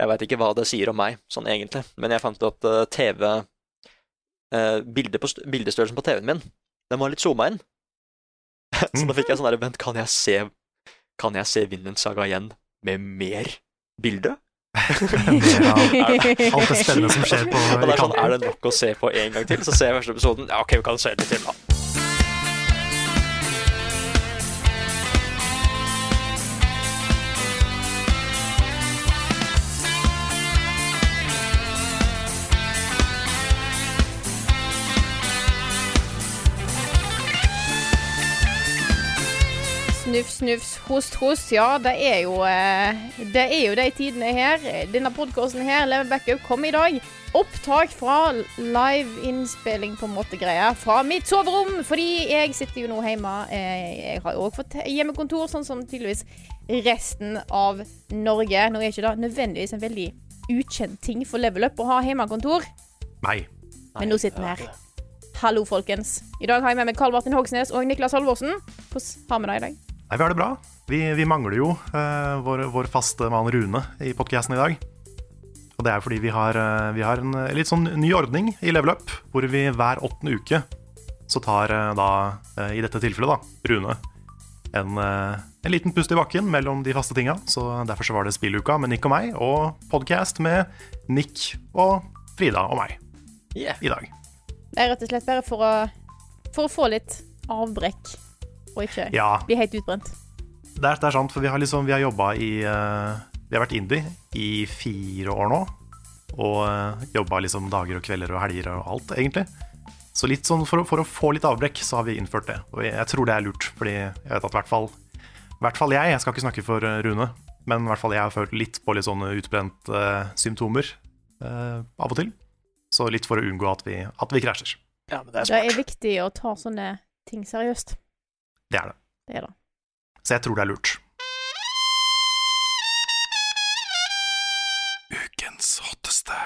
Jeg veit ikke hva det sier om meg, sånn egentlig, men jeg fant ut at eh, TV eh, bildet på, Bildestørrelsen på TV-en min, den var litt zooma inn. så da fikk jeg sånn der Vent, kan jeg se Kan jeg se Vinland Saga igjen med mer bilde? ja, alt det spennende som skjer på Og det er sånn, er det nok å se på en gang til? Så ser jeg første episoden. Ja, ok, vi kan se litt til, da. Snufs, snufs, host, host. Ja, det er jo eh, Det er jo de tidene her. Denne podkasten her, Level Backup, kom i dag. Opptak fra live-innspilling på en måte greier fra mitt soverom. Fordi jeg sitter jo nå hjemme. Eh, Jeg har også fått hjemmekontor, sånn som tydeligvis resten av Norge. Nå er ikke det nødvendigvis en veldig ukjent ting for Level Up å ha hjemmekontor, Nei. men nå sitter vi her. Hallo, folkens. I dag har jeg med meg Karl Martin Hogsnes og Niklas Halvorsen. Hvordan har vi det i dag? Nei, vi har det bra. Vi, vi mangler jo eh, vår, vår faste mann Rune i podkasten i dag. Og det er fordi vi har, eh, vi har en eh, litt sånn ny ordning i Level Up, hvor vi hver åttende uke så tar eh, da, i dette tilfellet, da, Rune en, en liten pust i bakken mellom de faste tinga. Så derfor så var det spilluka med Nick og meg, og podkast med Nick og Frida og meg Yeah. i dag. Det er rett og slett bare for å, for å få litt avbrekk, og ikke Ja, bli helt utbrent. Det er, det er sant, for vi har, liksom, vi har jobba i uh, Vi har vært indie i fire år nå. Og uh, jobba liksom dager og kvelder og helger og alt, egentlig. Så litt sånn for, for å få litt avbrekk, så har vi innført det. Og jeg, jeg tror det er lurt, fordi jeg vet at i hvert fall, hvert fall jeg, jeg skal ikke snakke for eh, Rune, men i hvert fall jeg har følt litt på litt sånne utbrent uh, symptomer uh, av og til. Så litt for å unngå at vi, at vi krasjer. Ja, men det er Det er viktig å ta sånne ting seriøst. Det er det. Det er det. Så jeg tror det er lurt. Ukens hotteste.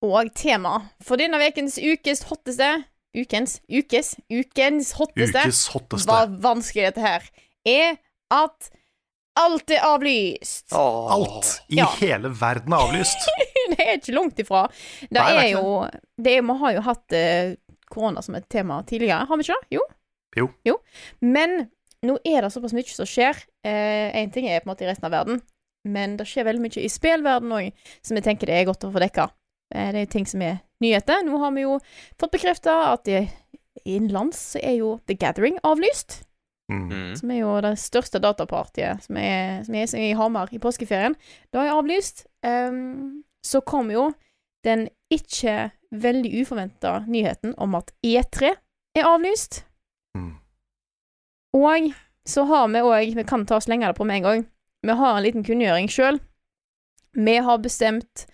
Og tema for denne ukens ukes hotteste Ukens, ukes, ukens hotteste Ukes hotteste. Var vanskelig dette her Er at alt er avlyst. Åh. Alt i Ja. hele verden er avlyst. det er ikke langt ifra. Det Nei, er jo det er, Vi har jo hatt eh, korona som et tema tidligere, har vi ikke det? Jo. Jo. Men nå er det såpass mye som skjer. Én ting er på en måte i resten av verden, men det skjer veldig mye i spillverden òg, som jeg tenker det er godt å få dekka. Eh, det er ting som er nyheter. Nå har vi jo fått bekrefta at innenlands er jo The Gathering avlyst. Mm. Mm. Som er jo det største datapartiet som er, som er, i Hamar i påskeferien. Da er avlyst. Um, så kom jo den ikke veldig uforventa nyheten om at E3 er avlyst. Mm. Og så har vi òg Vi kan ta og slenge det på med en gang. Vi har en liten kunngjøring sjøl. Vi har bestemt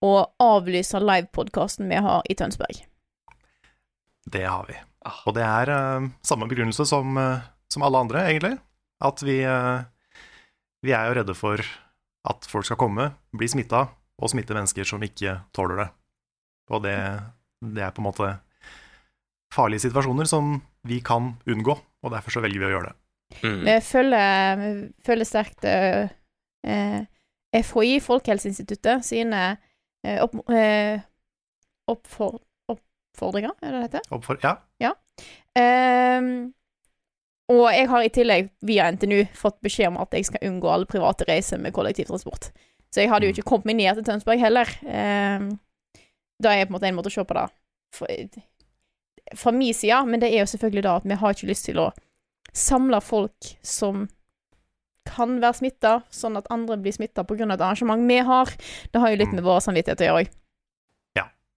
å avlyse livepodkasten vi har i Tønsberg. Det har vi. Ah. Og det er uh, samme begrunnelse som, eh, som alle andre, egentlig. At vi, eh, vi er jo redde for at folk skal komme, bli smitta, og smitte mennesker som ikke tåler det. Og det, det er på en måte farlige situasjoner som vi kan unngå, og derfor så velger vi å gjøre det. Mm. Vi følger, vi følger sterkt eh, eh, FHI, Folkehelseinstituttet, sine eh, opp, eh, oppfor, oppfordringer, er det det heter? Oppfor, ja, Ehm, og jeg har i tillegg via NTNU fått beskjed om at jeg skal unngå alle private reiser med kollektivtransport. Så jeg hadde jo ikke kommet meg ned til Tønsberg heller. Um, da er på en måte en måte å se på det fra, fra min side, men det er jo selvfølgelig da at vi har ikke lyst til å samle folk som kan være smitta, sånn at andre blir smitta pga. et arrangement vi har. Det har jo litt med vår samvittighet å gjøre òg.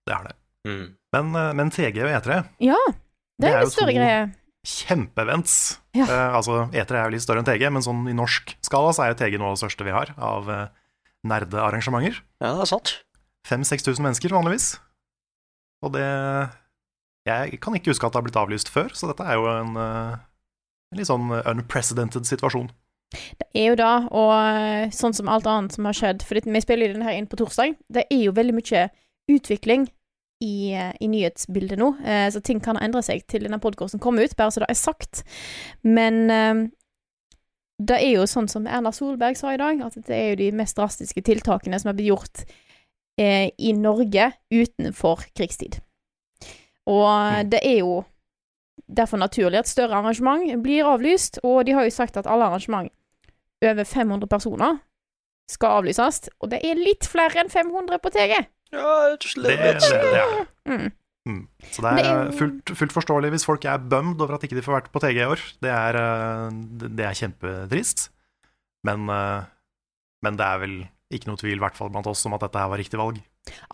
det er det. Mm. Men, eh, men TG og E3, Ja, det Det er er en jo større to- greie. Kjempeevents. Ja. Eh, altså, E3 er jo litt større enn TG, men sånn i norsk skala så er jo TG noe av det største vi har av eh, nerdearrangementer. Ja, det er sant. 5000-6000 mennesker vanligvis. Og det Jeg kan ikke huske at det har blitt avlyst før, så dette er jo en, eh, en litt sånn unprecedented situasjon. Det er jo da, og eh, sånn som alt annet som har skjedd For vi spiller jo den her inn på torsdag. Det er jo veldig mye utvikling i, i nyhetsbildet nå, eh, så ting kan endre seg til denne podkasten kommer ut, bare så det er sagt. Men eh, det er jo sånn som Erna Solberg sa i dag, at det er jo de mest drastiske tiltakene som er blitt gjort eh, i Norge utenfor krigstid. Og Mm. det er jo derfor naturlig at større arrangement blir avlyst, og de har jo sagt at alle arrangement over 500 personer skal avlyses, og det er litt flere enn 500 på TG. Det, det, er det. Mm. Mm. Så det er fullt, fullt forståelig hvis folk er bummed over at ikke de får vært på TG i år. Det er, eh, det det er kjempetrist. Men, eh, men det er vel ikke noe tvil, i hvert fall blant oss, om at dette her var riktig valg.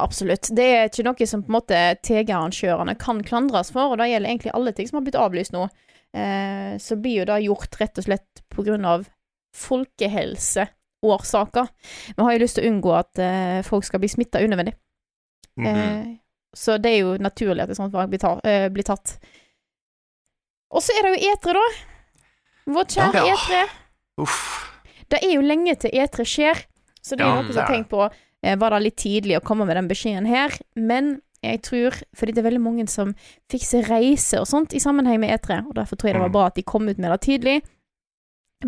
Absolutt. Det er ikke noe som på en måte TG-arrangørene kan klandres for, og det gjelder egentlig alle ting som har blitt avlyst nå. Eh, så blir jo det gjort rett og slett på grunn av folkehelseårsaker. Vi har jo lyst til å unngå at eh, folk skal bli smitta unødvendig. Mhm. Eh, så det er jo naturlig at et sånt valg blir, eh, blir tatt. Og så er det jo E3, da. Vårt kjære Ja. E3. Uff. Det er jo lenge til E3 skjer, så det er Ja, noe det som har tenkt på eh, Var det litt tidlig å komme med den beskjeden her? Men jeg tror Fordi det er veldig mange som fikser reise og sånt i sammenheng med E3, og derfor tror jeg det var Mm. bra at de kom ut med det tidlig.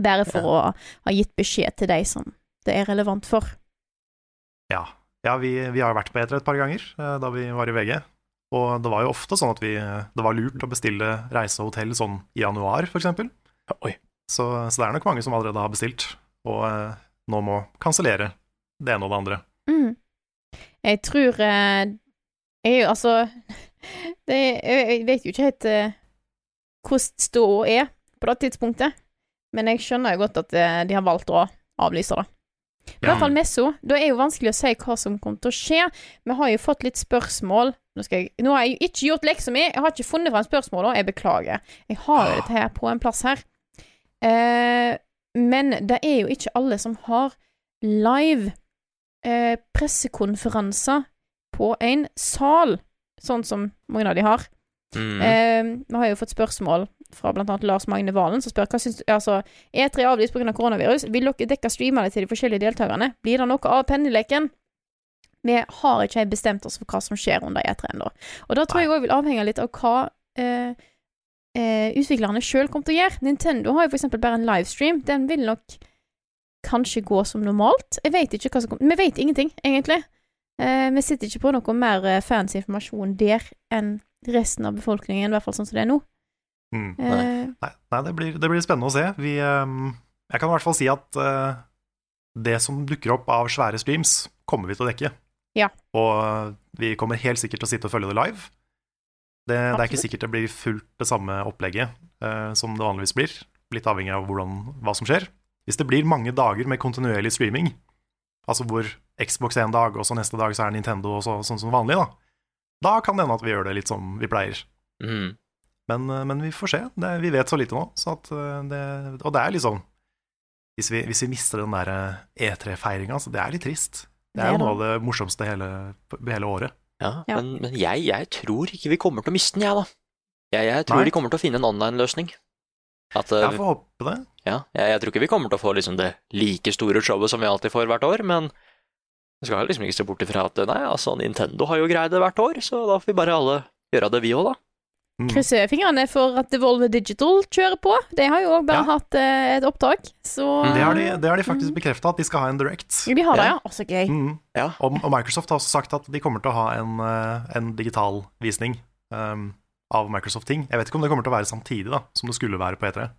Bare for å ha gitt beskjed til de som det er relevant for. Ja, ja vi, vi har jo vært på E3 et par ganger eh, da vi var i VG. Og det var jo ofte sånn at vi, det var lurt å bestille reise og hotell sånn i januar, f.eks. Oi. Så, så det er nok mange som allerede har bestilt, og eh, nå må kansellere det ene og det andre. Mm. Jeg tror eh, Jeg altså det Jeg vet jo ikke helt eh, hvordan ståa er på det tidspunktet, men jeg skjønner jo godt at de har valgt å avlyse det. I hvert fall Messo. Da er jo vanskelig å si hva som kommer til å skje. Vi har jo fått litt spørsmål. Nå, jeg, nå har jeg jo ikke gjort leksa mi. Jeg har ikke funnet fram og Jeg beklager. Jeg har jo dette her på en plass her. Eh, men det er jo ikke alle som har live eh, pressekonferanser på en sal, sånn som mange av de har. Mm. Eh, vi har jo fått spørsmål fra annet Lars Magne Valen, som spør hva syns du Altså, E3 er avlyst pga. koronavirus. Vil dere dekke streamene til de forskjellige deltakerne? Blir det noe av penneleken? Vi har ikke bestemt oss for hva som skjer under E3 ennå. Og da tror jeg òg vil avhenge litt av hva eh, eh, utviklerne sjøl kommer til å gjøre. Nintendo har jo for eksempel bare en livestream. Den vil nok kanskje gå som normalt. Jeg vet ikke hva som kommer Vi vet ingenting, egentlig. Eh, vi sitter ikke på noe mer eh, fancy informasjon der enn resten av befolkningen, i hvert fall sånn som det er nå. Mm. nei. Nei, nei det, blir, det blir spennende å se. Vi, ehm, jeg kan i hvert fall si at eh, det som dukker opp av svære streams, kommer vi til å dekke. Ja. Og eh, vi kommer helt sikkert til å sitte og følge det live. Det, det er ikke sikkert det blir fullt det samme opplegget eh, som det vanligvis blir. Litt avhengig av hvordan, hva som skjer. Hvis det blir mange dager med kontinuerlig streaming, altså hvor Xbox er en dag, og så neste dag så er Nintendo og så, sånn som vanlig, da, da kan det hende at vi gjør det litt som vi pleier. Mm. Men, eh, men vi får se. Det, vi vet så lite nå. Så at eh, det, og det er liksom Hvis vi, hvis vi mister den der eh, E3-feiringa, så det er litt trist. Det er jo noe av det morsomste hele, hele året. Ja, Ja. men, men jeg, jeg tror ikke vi kommer til å miste den, jeg, da. Jeg, jeg tror Nei. de kommer til å finne en online-løsning. At Jeg får håpe det. Ja, jeg, jeg tror ikke vi kommer til å få liksom det like store showet som vi alltid får hvert år, men vi skal liksom ikke se bort ifra at nei, altså Nintendo har jo greid det hvert år, så da får vi bare alle gjøre det, vi òg, da. Mm. Krysser fingrene for at Devolve Digital kjører på. De har jo òg bare Ja. hatt eh, et opptak, så Det har de, det har de faktisk bekrefta, at de skal ha en direct. De har det, Ja. Også gøy. Mm. Ja. Og, og Microsoft har også sagt at de kommer til å ha en, eh, en digital visning um, av Microsoft-ting. Jeg vet ikke om det kommer til å være samtidig, da, som det skulle være på E3.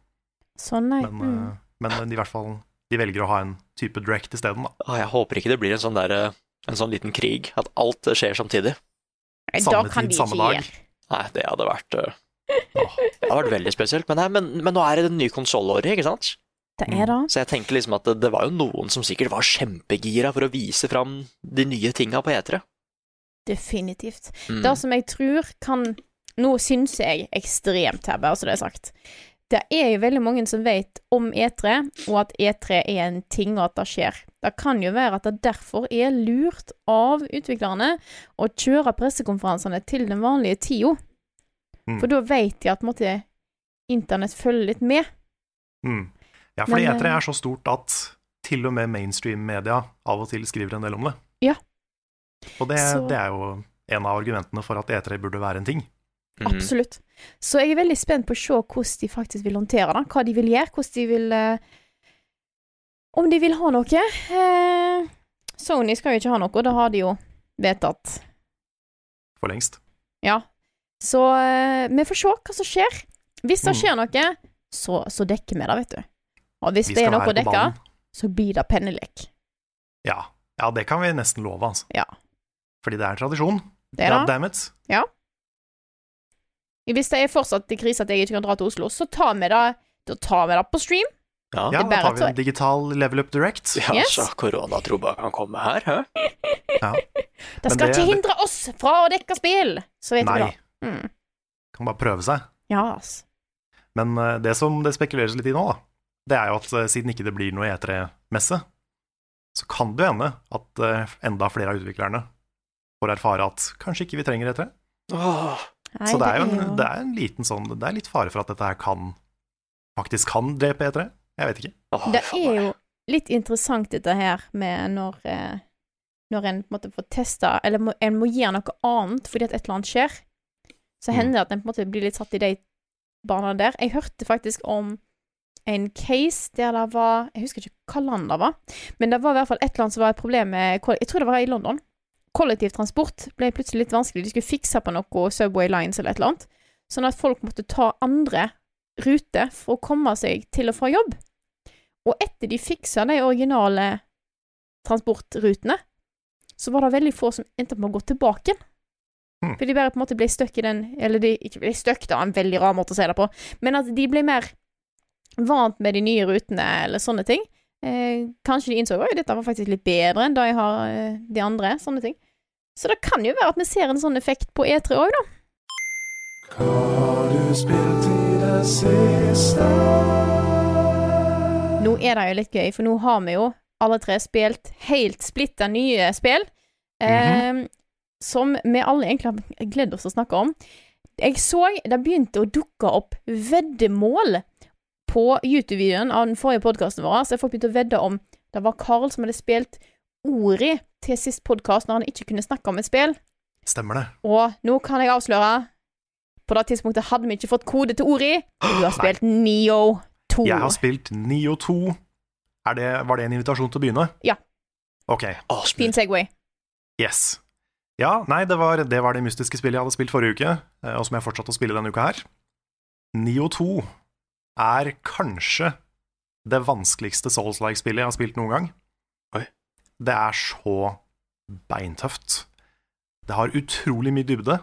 Sånn, nei. Men, Mm. eh, men i hvert fall de velger å ha en type direct isteden, da. Jeg håper ikke det blir en sånn der, en sånn liten krig, at alt skjer samtidig. Samme da kan tid, samme dag. gjøre. Nei, det hadde vært uh, Åh. Det hadde vært veldig spesielt. Men, nei, men, men nå er det det nye konsollåret, ikke sant? Det er det. Så jeg tenker liksom at det, det var jo noen som sikkert var kjempegira for å vise fram de nye tinga på E3. Definitivt. Mm. Det som jeg tror kan Nå syns jeg ekstremt her, bare så det er sagt. Det er jo veldig mange som vet om E3, og at E3 er en ting, og at det skjer. Det kan jo være at det derfor er lurt av utviklerne å kjøre pressekonferansene til den vanlige tida. Mm. For da vet de at måtte, internett følger litt med. Mm. Ja, fordi Men, E3 eh, er så stort at til og med mainstream-media av og til skriver en del om det. Ja. Og det, Så- det er jo en av argumentene for at E3 burde være en ting. Mhm. Absolutt. Så jeg er veldig spent på å se hvordan de faktisk vil håndtere det. Hva de vil gjøre, hvordan de vil eh, Om de vil ha noe. Eh, Sony skal jo ikke ha noe, det har de jo vedtatt. For lengst. Ja. Så eh, vi får se hva som skjer. Hvis det Mm. skjer noe, så, så dekker vi det, vet du. Og hvis det er noe å dekke, så blir det pennelek. Ja. ja, det kan vi nesten love, altså. Ja. Fordi det er tradisjon. Det er det. Ja. Hvis det er fortsatt i krise at jeg ikke kan dra til Oslo, så tar vi det, da tar vi det på stream. Ja, Ja, er da tar vi en digital level up direct. ja Yes. så koronatroba kan komme her, hæ? Ja. Det skal det- ikke hindre oss fra å dekke spill! Så vet vi Nei, det. Mm. kan bare prøve seg. Ja, ass. Men eh, det som det spekuleres litt i nå, da, det er jo at eh, siden ikke det blir noe E3-messe, så kan det jo hende at eh, enda flere av utviklerne får erfare at kanskje ikke vi trenger E3. Åh, Nei, så det er jo en, det er en liten sånn Det er litt fare for at dette her kan faktisk kan drepe E3. Jeg vet ikke. åh, Det er jo litt interessant dette her med når eh, Når en på en måte får testa Eller må, en må gjøre noe annet fordi at et eller annet skjer. Så Mm. hender det at en på en måte blir litt satt i de barna der. Jeg hørte faktisk om en case der det var Jeg husker ikke hva land det var, men det var i hvert fall et eller annet som var et problem med Jeg tror det var i London. Kollektivtransport ble plutselig litt vanskelig. De skulle fikse på noe Subway Lines eller et eller annet. Sånn at folk måtte ta andre ruter for å komme seg til og fra jobb. Og etter de fiksa de originale transportrutene, så var det veldig få som endte opp med å gå tilbake igjen. Hmm. For de bare på en måte ble stuck i den Eller de ikke ble stuck, da, en veldig rar måte å si det på, men at de ble mer vant med de nye rutene eller sånne ting. Eh, kanskje de innså at dette var faktisk litt bedre enn da jeg har eh, de andre, sånne ting. Så det kan jo være at vi ser en sånn effekt på E3 òg, da. Nå er det jo litt gøy, for nå har vi jo alle tre spilt helt splitta nye spill. eh, som vi alle egentlig har gledd oss til å snakke om. Jeg så det begynte å dukke opp veddemål på YouTube-videoen av den forrige podkasten vår, så folk begynte å vedde om det var Carl som hadde spilt Ori til sist podkast når han ikke kunne snakke om et spill. Stemmer det. Og nå kan jeg avsløre På det tidspunktet hadde vi ikke fått kode til Ori. Du har spilt Neo 2. Jeg har spilt Nio 2. Er det, var det en invitasjon til å begynne? Ja. Ok, Åh. Fin Segway. yes. Ja, nei, det var, det var det mystiske spillet jeg hadde spilt forrige uke, eh, og som jeg fortsatte å spille denne uka her. Nio 2 er kanskje det vanskeligste Souls-like-spillet jeg har spilt noen gang. Oi. Det er så beintøft. Det har utrolig mye dybde,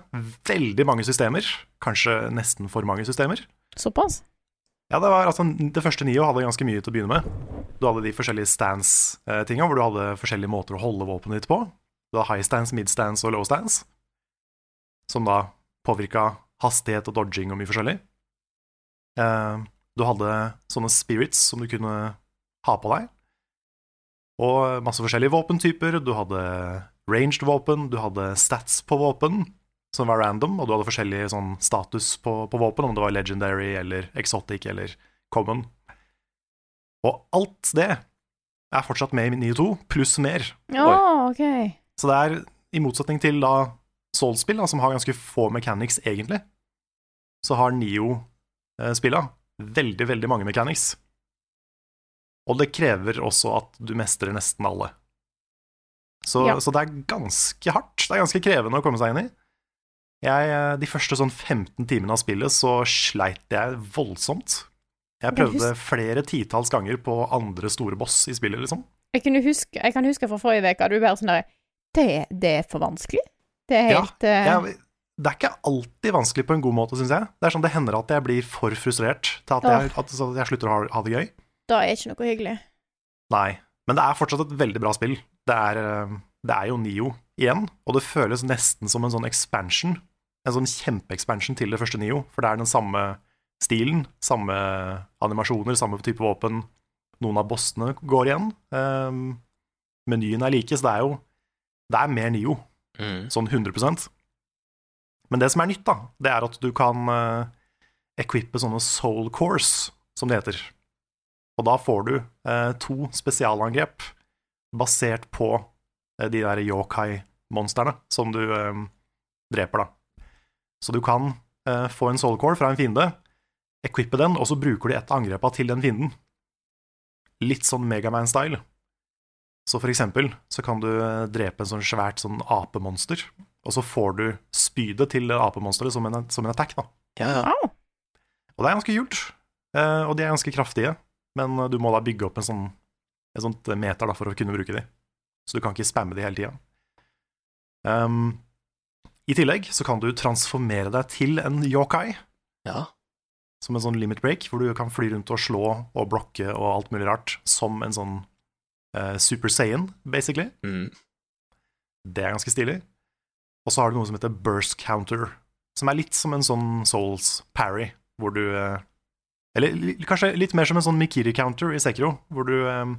veldig mange systemer, kanskje nesten for mange systemer. Såpass? Ja, det var altså Det første Nio hadde ganske mye til å begynne med. Du hadde de forskjellige stance-tinga, hvor du hadde forskjellige måter å holde våpenet ditt på. Du hadde high stance, mid stance og low stance, som da påvirka hastighet og dodging og mye forskjellig. Eh, du hadde sånne spirits som du kunne ha på deg, og masse forskjellige våpentyper. Du hadde ranged våpen, du hadde stats på våpen, som var random, og du hadde forskjellig sånn status på, på våpen, om det var legendary eller exotic eller common. Og alt det er fortsatt med i 9.2, pluss mer. Oh, okay. Så det er, i motsetning til da Soul-spill, som har ganske få mechanics egentlig, så har Nio-spilla veldig, veldig mange mechanics. Og det krever også at du mestrer nesten alle. Så, Ja. så det er ganske hardt. Det er ganske krevende å komme seg inn i. Jeg, eh, de første sånn 15 timene av spillet så sleit jeg voldsomt. Jeg prøvde flere titalls ganger på andre store boss i spillet, liksom. Jeg, huske, jeg kan huske fra forrige uke, du bare sånn der det, det er for vanskelig. Det er helt ja, Jeg, det er ikke alltid vanskelig på en god måte, syns jeg. Det er sånn det hender at jeg blir for frustrert til at jeg, at, så jeg slutter å ha, ha det gøy. Da er ikke noe hyggelig. Nei. Men det er fortsatt et veldig bra spill. Det er, eh, det er jo Nio igjen, og det føles nesten som en sånn expansion en sånn kjempeekspansion til det første Nio, for det er den samme stilen, samme animasjoner, samme type våpen. Noen av bossene går igjen. Um, menyen er like, så det er jo Det er mer Nio, Mm. sånn 100 Men det som er nytt, da, det er at du kan uh, equippe sånne soul cores, som det heter. Og da får du uh, to spesialangrep basert på uh, de der yokai-monstrene som du dreper, da. Så du kan få en soul core fra en fiende, equippe den, og så bruker du et av angrepa til den fienden. Litt sånn Megaman-style. Så for eksempel så kan du drepe en sånn svært sånn apemonster, og så får du spydet til apemonsteret som, en- som en attack, da. Ja, ja. Og det er ganske kult. Eh, og de er ganske kraftige, men eh, du må da bygge opp en sånn, et sånt meter da, for å kunne bruke de. Så du kan ikke spamme de hele tida. Um, I tillegg så kan du transformere deg til en yokai, ja. som en sånn limit break, hvor du kan fly rundt og slå og blokke og alt mulig rart, som en sånn uh, Super Saiyan, basically. Mm. Det er ganske stilig. Og så har du noe som heter burst counter, som er litt som en sånn Souls parry, hvor du eh, Eller kanskje litt mer som en sånn Mikiri counter i Sekiro, hvor du, eh,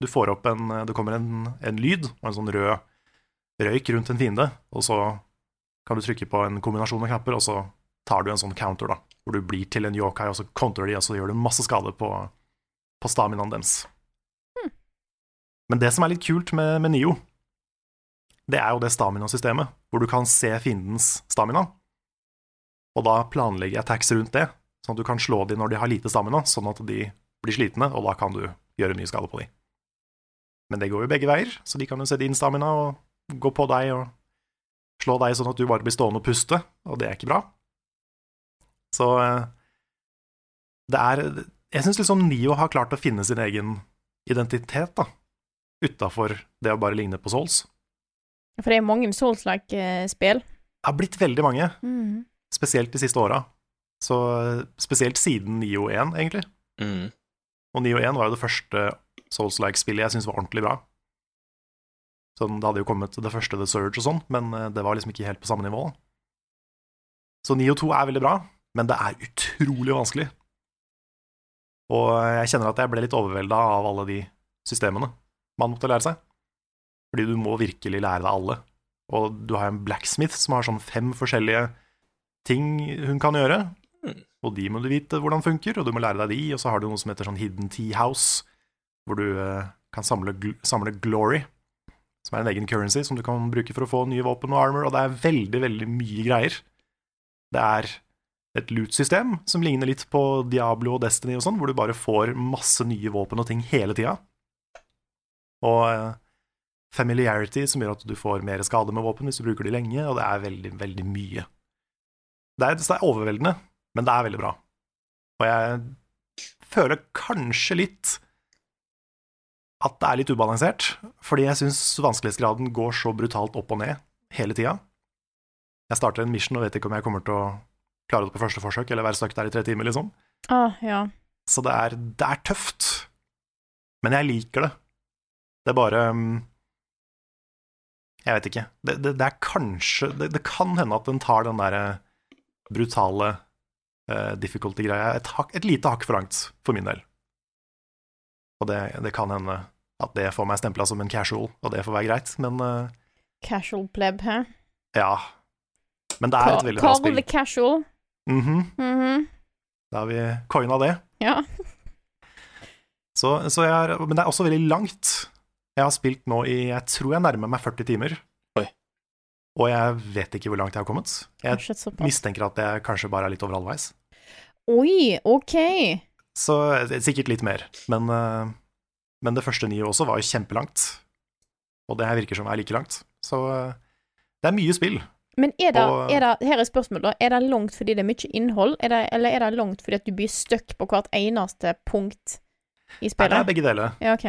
du får opp en Det kommer en, en lyd og en sånn rød røyk rundt en fiende, og så kan du trykke på en kombinasjon av knapper, og så tar du en sånn counter, da, hvor du blir til en yokai, og så counterer de, og så gjør du masse skade på, på staminaen deres. Men det som er litt kult med, med Nio, det er jo det stamina-systemet, hvor du kan se fiendens stamina, og da planlegge attacks rundt det, sånn at du kan slå dem når de har lite stamina, sånn at de blir slitne, og da kan du gjøre mye skade på dem. Men det går jo begge veier, så de kan jo se din stamina og gå på deg og slå deg sånn at du bare blir stående og puste, og det er ikke bra. Så eh, det er Jeg syns liksom Nio har klart å finne sin egen identitet, da, utafor det å bare ligne på Souls. For det er mange Souls-like-spill. Det har blitt veldig mange, Mm. spesielt de siste åra. Så eh, spesielt siden Nio 1, egentlig. Mm. Og Nio 1 var jo det første Souls-like-spillet jeg syntes var ordentlig bra. Sånn, det hadde jo kommet det første The Surge og sånn, men eh, det var liksom ikke helt på samme nivå. Så Nio 2 er veldig bra, men det er utrolig vanskelig. Og jeg kjenner at jeg ble litt overvelda av alle de systemene man måtte lære seg. Fordi du må virkelig lære deg alle. Og du har en blacksmith som har sånn fem forskjellige ting hun kan gjøre. Og de må du vite hvordan funker, og du må lære deg de. Og så har du noe som heter sånn Hidden Tea House, hvor du eh, kan samle, samle glory, som er en egen currency som du kan bruke for å få nye våpen og armor, og det er veldig, veldig mye greier. Det er et loot-system som ligner litt på Diablo og Destiny og sånn, hvor du bare får masse nye våpen og ting hele tida. Og eh, familiarity, som gjør at du får mer skade med våpen hvis du bruker de lenge, og det er veldig, veldig mye. Det er, det er overveldende, men det er veldig bra. Og jeg føler kanskje litt at det er litt ubalansert, fordi jeg syns vanskelighetsgraden går så brutalt opp og ned hele tida. Jeg starter en mission og vet ikke om jeg kommer til å klare det på første forsøk, eller være stuck der i tre timer, liksom. Ah, ja. Så det er, det er tøft. Men jeg liker det. Det er bare mm, Jeg vet ikke. Det, det, det er kanskje det, det kan hende at den tar den derre brutale uh, difficulty-greia et, et lite hakk for langt, for min del. Og det, det kan hende at det får meg stempla som en casual, og det får være greit, men uh, Casual pleb, hæ? ja. Men det er et veldig bra spill. Call the casual. Mhm. Mhm. Da har vi coina det. Ja. Så, så jeg har men det er også veldig langt. Jeg har spilt nå i Jeg tror jeg nærmer meg 40 timer. Oi. Og jeg vet ikke hvor langt jeg har kommet. Jeg mistenker at jeg kanskje bare er litt over halvveis. Oi, OK. Så eh, sikkert litt mer. Men, eh, men det første nye også var jo kjempelangt. Og det her virker som er like langt. Så eh, det er mye spill. Men er det, Og- er det Her er spørsmålet, da. Er det langt fordi det er mye innhold, er det, eller er det langt fordi at du blir stuck på hvert eneste punkt i Nei, det er begge deler. Ja, OK.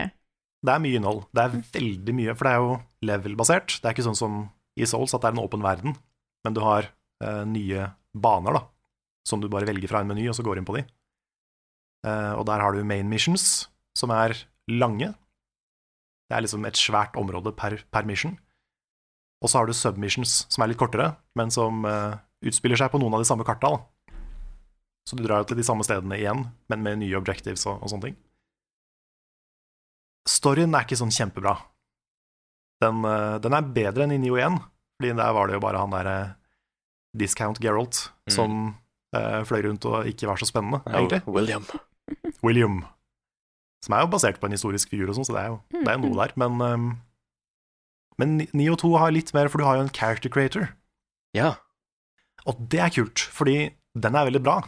Det er mye innhold. Det er veldig mye, for det er jo level-basert. Det er ikke sånn som i Souls at det er en åpen verden, men du har eh, nye baner, da, som du bare velger fra en meny, og så går inn på de. Eh, og der har du main missions, som er lange. Det er liksom et svært område per, per mission. Og så har du submissions, som er litt kortere, men som eh, utspiller seg på noen av de samme karta. Så du drar jo til de samme stedene igjen, men med nye objectives og, og sånne ting. Storyen er ikke sånn kjempebra. Den, eh, den er bedre enn i Nio 1, fordi der var det jo bare han derre Discount Geralt Mm. som eh, fløy rundt og ikke var så spennende, egentlig. William. William. Som er jo basert på en historisk figur og sånn, så det er jo, det er noe der. Men, um, men Nio 2 har litt mer, for du har jo en character creator. Ja. Og det er kult, fordi den er veldig bra.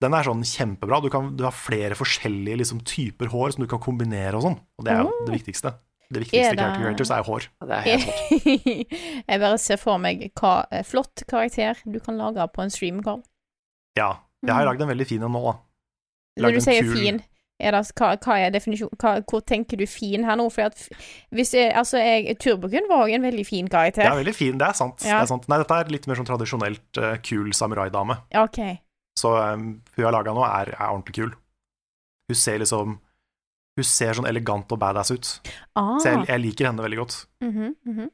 Den er sånn kjempebra. Du, kan, du har flere forskjellige liksom, typer hår som du kan kombinere og sånn. Og det er jo det viktigste. Det viktigste det- character creators er hår. Det er helt rått. jeg bare ser for meg hva eh, flott karakter du kan lage på en streamcall. Ja. Jeg har lagd en veldig fin en nå, da. Når du en sier kul- fin, er det, hva, hva er definisjonen hva, Hvor tenker du fin her nå? For at hvis jeg, altså jeg, Turbokun var jo en veldig fin karakter. Ja, veldig fin, det er sant. Ja. Det er sant. Nei, dette er litt mer sånn tradisjonelt uh, kul samuraidame. Ok. Så um, hun har laga nå, er, er ordentlig kul. Hun ser liksom Hun ser sånn elegant og badass ut. Ah. Så jeg, jeg liker henne veldig godt. Mm -hmm.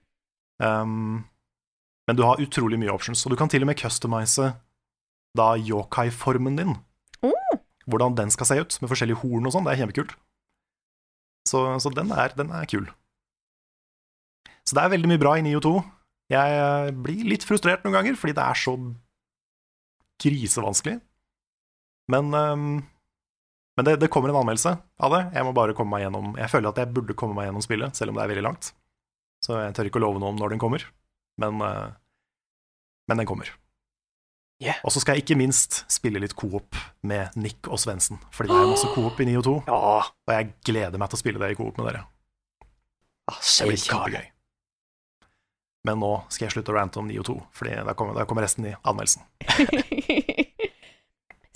Um, men du har utrolig mye options, og du kan til og med customize da yokai-formen din. Oh. Hvordan den skal se ut, med forskjellige horn og sånn. Det er kjempekult. Så, så den, er, den er kul. Så det er veldig mye bra i Nio 2. Jeg eh, blir litt frustrert noen ganger, fordi det er så grisevanskelig. Men, um, men det, det kommer en anmeldelse av det. Jeg må bare komme meg gjennom Jeg føler at jeg burde komme meg gjennom spillet, selv om det er veldig langt. Så jeg tør ikke å love noe om når den kommer, men, eh, men den kommer. Yeah. Og så skal jeg ikke minst spille litt coop med Nick og Svendsen, fordi det er masse coop i 9 og 2, Ja. og jeg gleder meg til å spille det i coop med dere. Ah, Det blir kjempegøy. Men nå skal jeg slutte å rante om 9 og 2, for da kommer, kommer resten i anmeldelsen.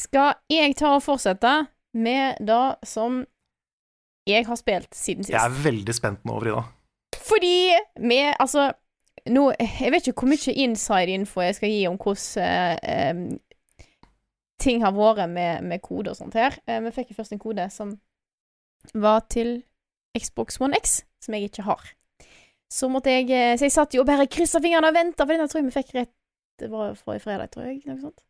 Skal jeg ta og fortsette med det som jeg har spilt siden sist? Jeg er veldig spent nå, Frida. Fordi vi Altså, nå Jeg vet ikke hvor mye inside-info jeg skal gi om hvordan eh, em, ting har vært med, med kode og sånt her. Eh, vi fikk jo først en kode som var til Xbox One X, som jeg ikke har. Så måtte jeg eh, Så jeg satt jo og bare kryssa fingrene og venta, for denne tror jeg vi fikk rett Det var forrige fredag, tror jeg. Noe sånt.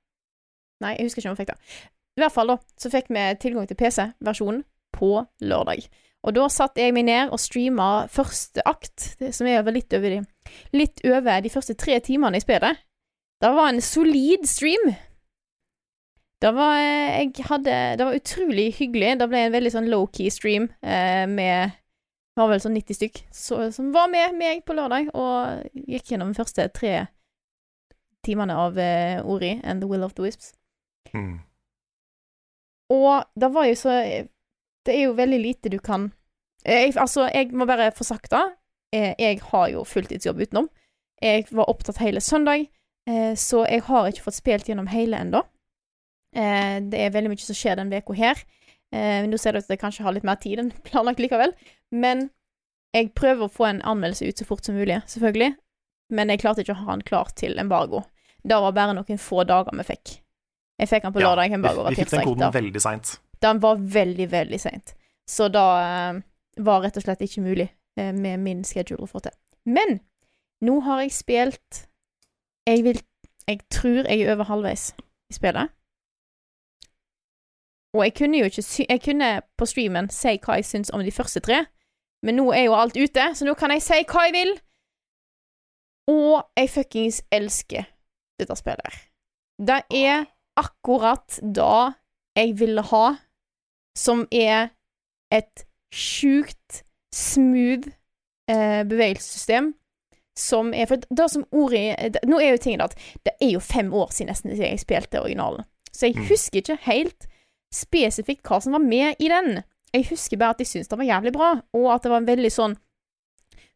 Nei, jeg husker ikke om vi fikk det. I hvert fall, da, så fikk vi tilgang til PC-versjonen på lørdag. Og da satt jeg meg ned og streama første akt, som er over litt over de Litt over de første tre timene i spillet. Det var en solid stream. Det var eh, hadde Det var utrolig hyggelig. Det ble en veldig sånn low-key stream eh, med var vel sånn 90 stykk så, som var med meg på lørdag, og gikk gjennom de første tre timene av uh, Ori and The Will of the Wisps. Mm. Og det var jo så Det er jo veldig lite du kan jeg, Altså, jeg må bare få sagt det. Eh, Jeg har jo fulltidsjobb utenom. Jeg var opptatt hele søndag, eh, så jeg har ikke fått spilt gjennom hele ennå. Eh, Det er veldig mye som skjer den uka her. Eh, Nå ser det ut til at jeg kanskje har litt mer tid enn planlagt likevel. Men jeg prøver å få en anmeldelse ut så fort som mulig, selvfølgelig. Men jeg klarte ikke å ha den klar til embargo. Det var bare noen få dager vi fikk. Jeg fikk den på Ja, lørdag, embargo var vi fikk den koden Da- veldig seint. den var veldig, veldig seint. Så da eh, var rett og slett ikke mulig eh, med min schedule å få til. Men nå har jeg spilt Jeg vil Jeg tror jeg er over halvveis i spillet. Og jeg kunne jo ikke sy Jeg kunne på streamen si hva jeg syns om de første tre, men nå er jo alt ute, så nå kan jeg si hva jeg vil. Og jeg fuckings elsker dette spillet. Det er akkurat det jeg ville ha, som er et sjukt smooth eh, bevegelsessystem. Som er For det som ordet det, Nå er jo tingen at det er jo fem år siden nesten jeg spilte originalen. Så jeg Mm. husker ikke helt spesifikt hva som var med i den. Jeg husker bare at jeg syntes det var jævlig bra, og at det var en veldig sånn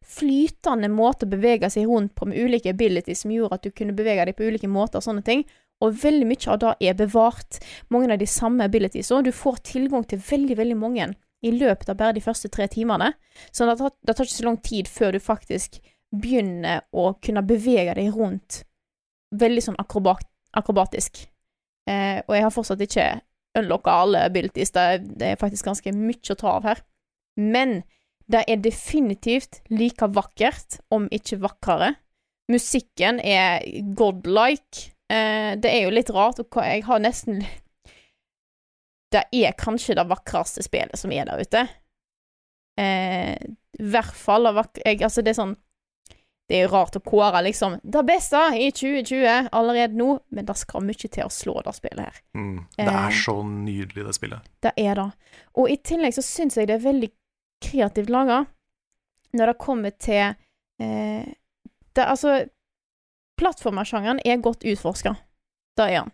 flytende måte å bevege seg rundt på med ulike abilities som gjorde at du kunne bevege deg på ulike måter og sånne ting. Og veldig mye av det er bevart. Mange av de samme abilities. Og du får tilgang til veldig, veldig mange i løpet av bare de første tre timene. Så det tar, det tar ikke så lang tid før du faktisk begynner å kunne bevege deg rundt veldig sånn akrobat, akrobatisk. Eh, og jeg har fortsatt ikke unlocka alle abilities. Det, er- det er faktisk ganske mye å ta av her. Men det er definitivt like vakkert, om ikke vakrere, Musikken er godlike. Eh, det er jo litt rart, og jeg har nesten Det er kanskje det vakreste spillet som er der ute. Eh, I hvert fall jeg, Altså, det er sånn Det er jo rart å kåre liksom det beste i 2020 allerede nå, men det skal mye til å slå det spillet her. Mm. Det Eh. er så nydelig, det spillet. Det er det. Og i tillegg så syns jeg det er veldig kreativt laga når det kommer til eh, det, Altså, plattformersjangeren er godt utforska. Det er han.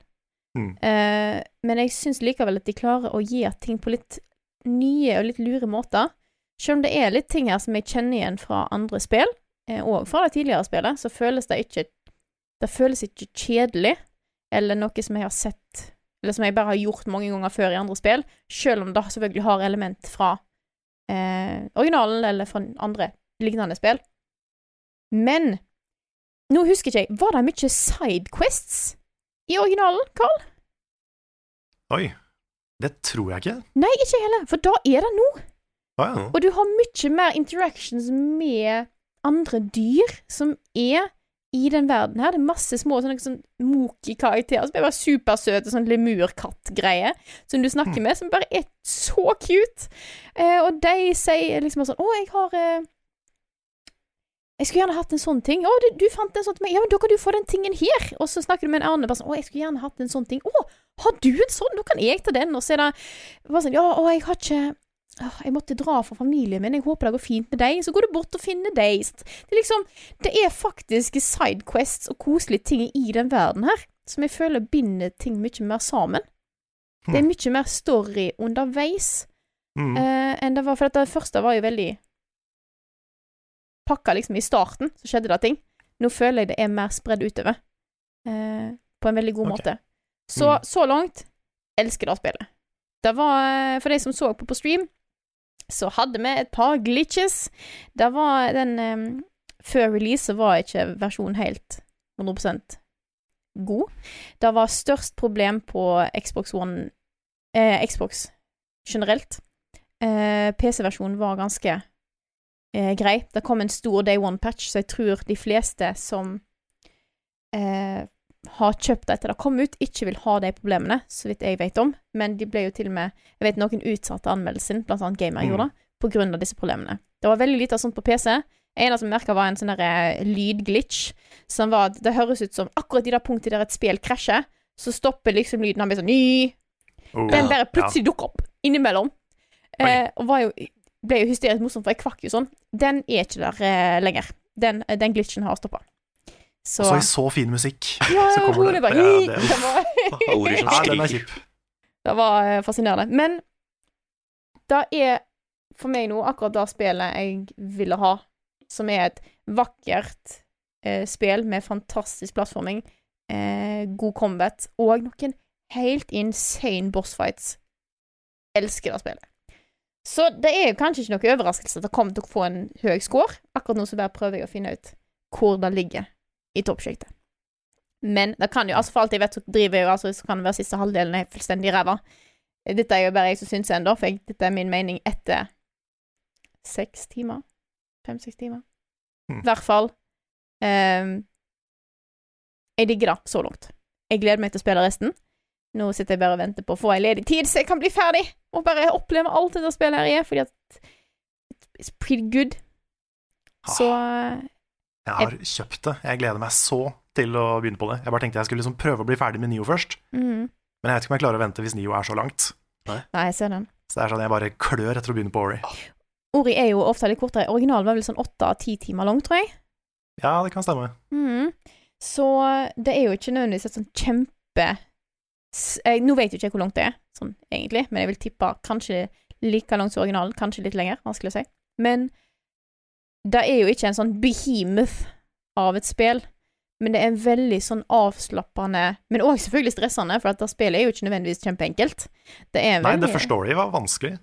Mm. Eh, men jeg syns likevel at de klarer å gi ting på litt nye og litt lure måter. Selv om det er litt ting her som jeg kjenner igjen fra andre spill, og fra det tidligere spillet, så føles det ikke Det føles ikke kjedelig, eller noe som jeg har sett Eller som jeg bare har gjort mange ganger før i andre spill, selv om det selvfølgelig har element fra eh, originalen eller fra andre lignende spill. Men nå husker ikke jeg Var det mye sidequests i originalen, Carl? Oi. Det tror jeg ikke. Nei, ikke heller, for da er det nå. Ah, ja. Og du har mye mer interactions med andre dyr som er i den verden her. Det er masse små sånne sånn Moki-karakterer som er bare supersøte, sånn lemurkatt-greie som du snakker med, som bare er så cute. Eh, og de sier liksom sånn Å, jeg har eh, Jeg skulle gjerne hatt en sånn ting. Å, du, du fant en sånn til meg. Ja, men da kan du få den tingen her. Og så snakker du med en annen person. Å, jeg skulle gjerne hatt en sånn ting. Å, har du en sånn? Nå kan jeg ta den. Og så er det bare sånn Ja, å, jeg har ikke jeg måtte dra fra familien min, jeg håper det går fint med deg. Så går du bort og finner deg. Det er liksom Det er faktisk sidequests og koselige ting i den verden her som jeg føler binder ting mye mer sammen. Det er mye mer story underveis Mm. uh, enn det var For det første var jo veldig Pakka liksom i starten, så skjedde det ting. Nå føler jeg det er mer spredd utover. Uh, på en veldig god okay. måte. Så Mm. så langt elsker det spillet. Det var eh, For de som så på på stream, så hadde vi et par glitches. Det var den um, Før release så var ikke versjonen helt 100% god. Det var størst problem på Xbox One eh, Xbox generelt. Eh, PC-versjonen var ganske eh, grei. Det kom en stor day one-patch, så jeg tror de fleste som eh, har kjøpt det etter det kom ut, ikke vil ha de problemene, så vidt jeg vet om. Men de ble jo til og med Jeg vet noen utsatte anmeldelsen, blant annet Gamer Mm. gjorde det, på grunn av disse problemene. Det var veldig lite av sånt på PC. En av som merka var en sånn derre lydglitch, som var at det høres ut som akkurat i det punktet der et spill krasjer, så stopper liksom lyden. Han blir sånn ny Oh, den bare ja. plutselig dukker opp innimellom. Eh, og var jo, ble jo hysterisk morsom, for jeg kvakk jo sånn. Den er ikke der eh, lenger. Den, eh, den glitchen har stoppa. Så, Og så i så fin musikk, Ja, så kommer det. bare. Ja, det, det var, ja, den er kjip. det var eh, fascinerende. Men det er for meg nå akkurat det spillet jeg ville ha, som er et vakkert eh, spill med fantastisk plattforming, eh, god combat og noen helt insane bossfights. Elsker det spillet. Så det er jo kanskje ikke noe overraskelse at det kommer til å få en høy score. Akkurat nå så bare prøver jeg å finne ut hvor det ligger i toppsjiktet. Men det kan jo, altså for alt jeg vet, så driver jeg jo altså, så kan det være siste halvdelen er fullstendig ræva. Dette er jo bare jeg som syns ennå, for jeg, dette er min mening etter seks timer. Fem-seks timer. I Mm. hvert fall. Um, jeg digger det så langt. Jeg gleder meg til å spille resten. Nå sitter jeg bare og venter på å få ei ledig tid, så jeg kan bli ferdig og bare oppleve alt dette spillet her er, fordi at it's pretty good. Så eh, Jeg har kjøpt det. Jeg gleder meg så til å begynne på det. Jeg bare tenkte jeg skulle liksom prøve å bli ferdig med Nio først. mm, Men jeg vet ikke om jeg klarer å vente hvis Nio er så langt. Nei, jeg ser den. Så det er sånn jeg bare klør etter å begynne på Ori. Ori er jo ofte litt kortere. Originalen var vel sånn åtte av ti timer lang, tror jeg. Ja, det kan stemme. Mm. Så det er jo ikke nødvendigvis et sånn kjempe jeg, Nå vet jo ikke jeg hvor langt det er, sånn egentlig, men jeg vil tippe kanskje like langt som originalen, kanskje litt lenger. Vanskelig å si. Men det er jo ikke en sånn behemoth av et spill. Men det er veldig sånn avslappende Men òg selvfølgelig stressende, for at det spillet er jo ikke nødvendigvis kjempeenkelt. Det er Nei, det forstår jeg var vanskelig.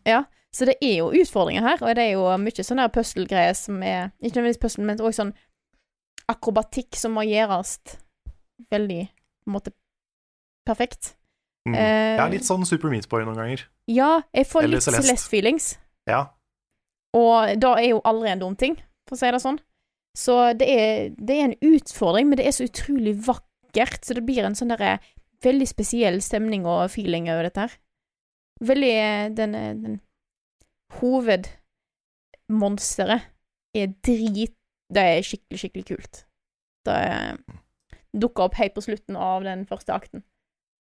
så det er jo utfordringer her, og det er jo mye sånne der puzzle-greier som er Ikke nødvendigvis puzzle, men også sånn akrobatikk som må gjøres veldig på en måte perfekt. Mm. Eh, er litt sånn Super Meat Boy noen ganger. Ja, jeg får Eller litt Celeste. Celeste-feelings, Ja. og da er jo aldri en dum ting, for å si det sånn. Så det er, det er en utfordring, men det er så utrolig vakkert, så det blir en sånn derre veldig spesiell stemning og feeling over dette her. Veldig eh, Den, eh, den hovedmonsteret er drit Det er skikkelig, skikkelig kult. Det dukka opp helt på slutten av den første akten.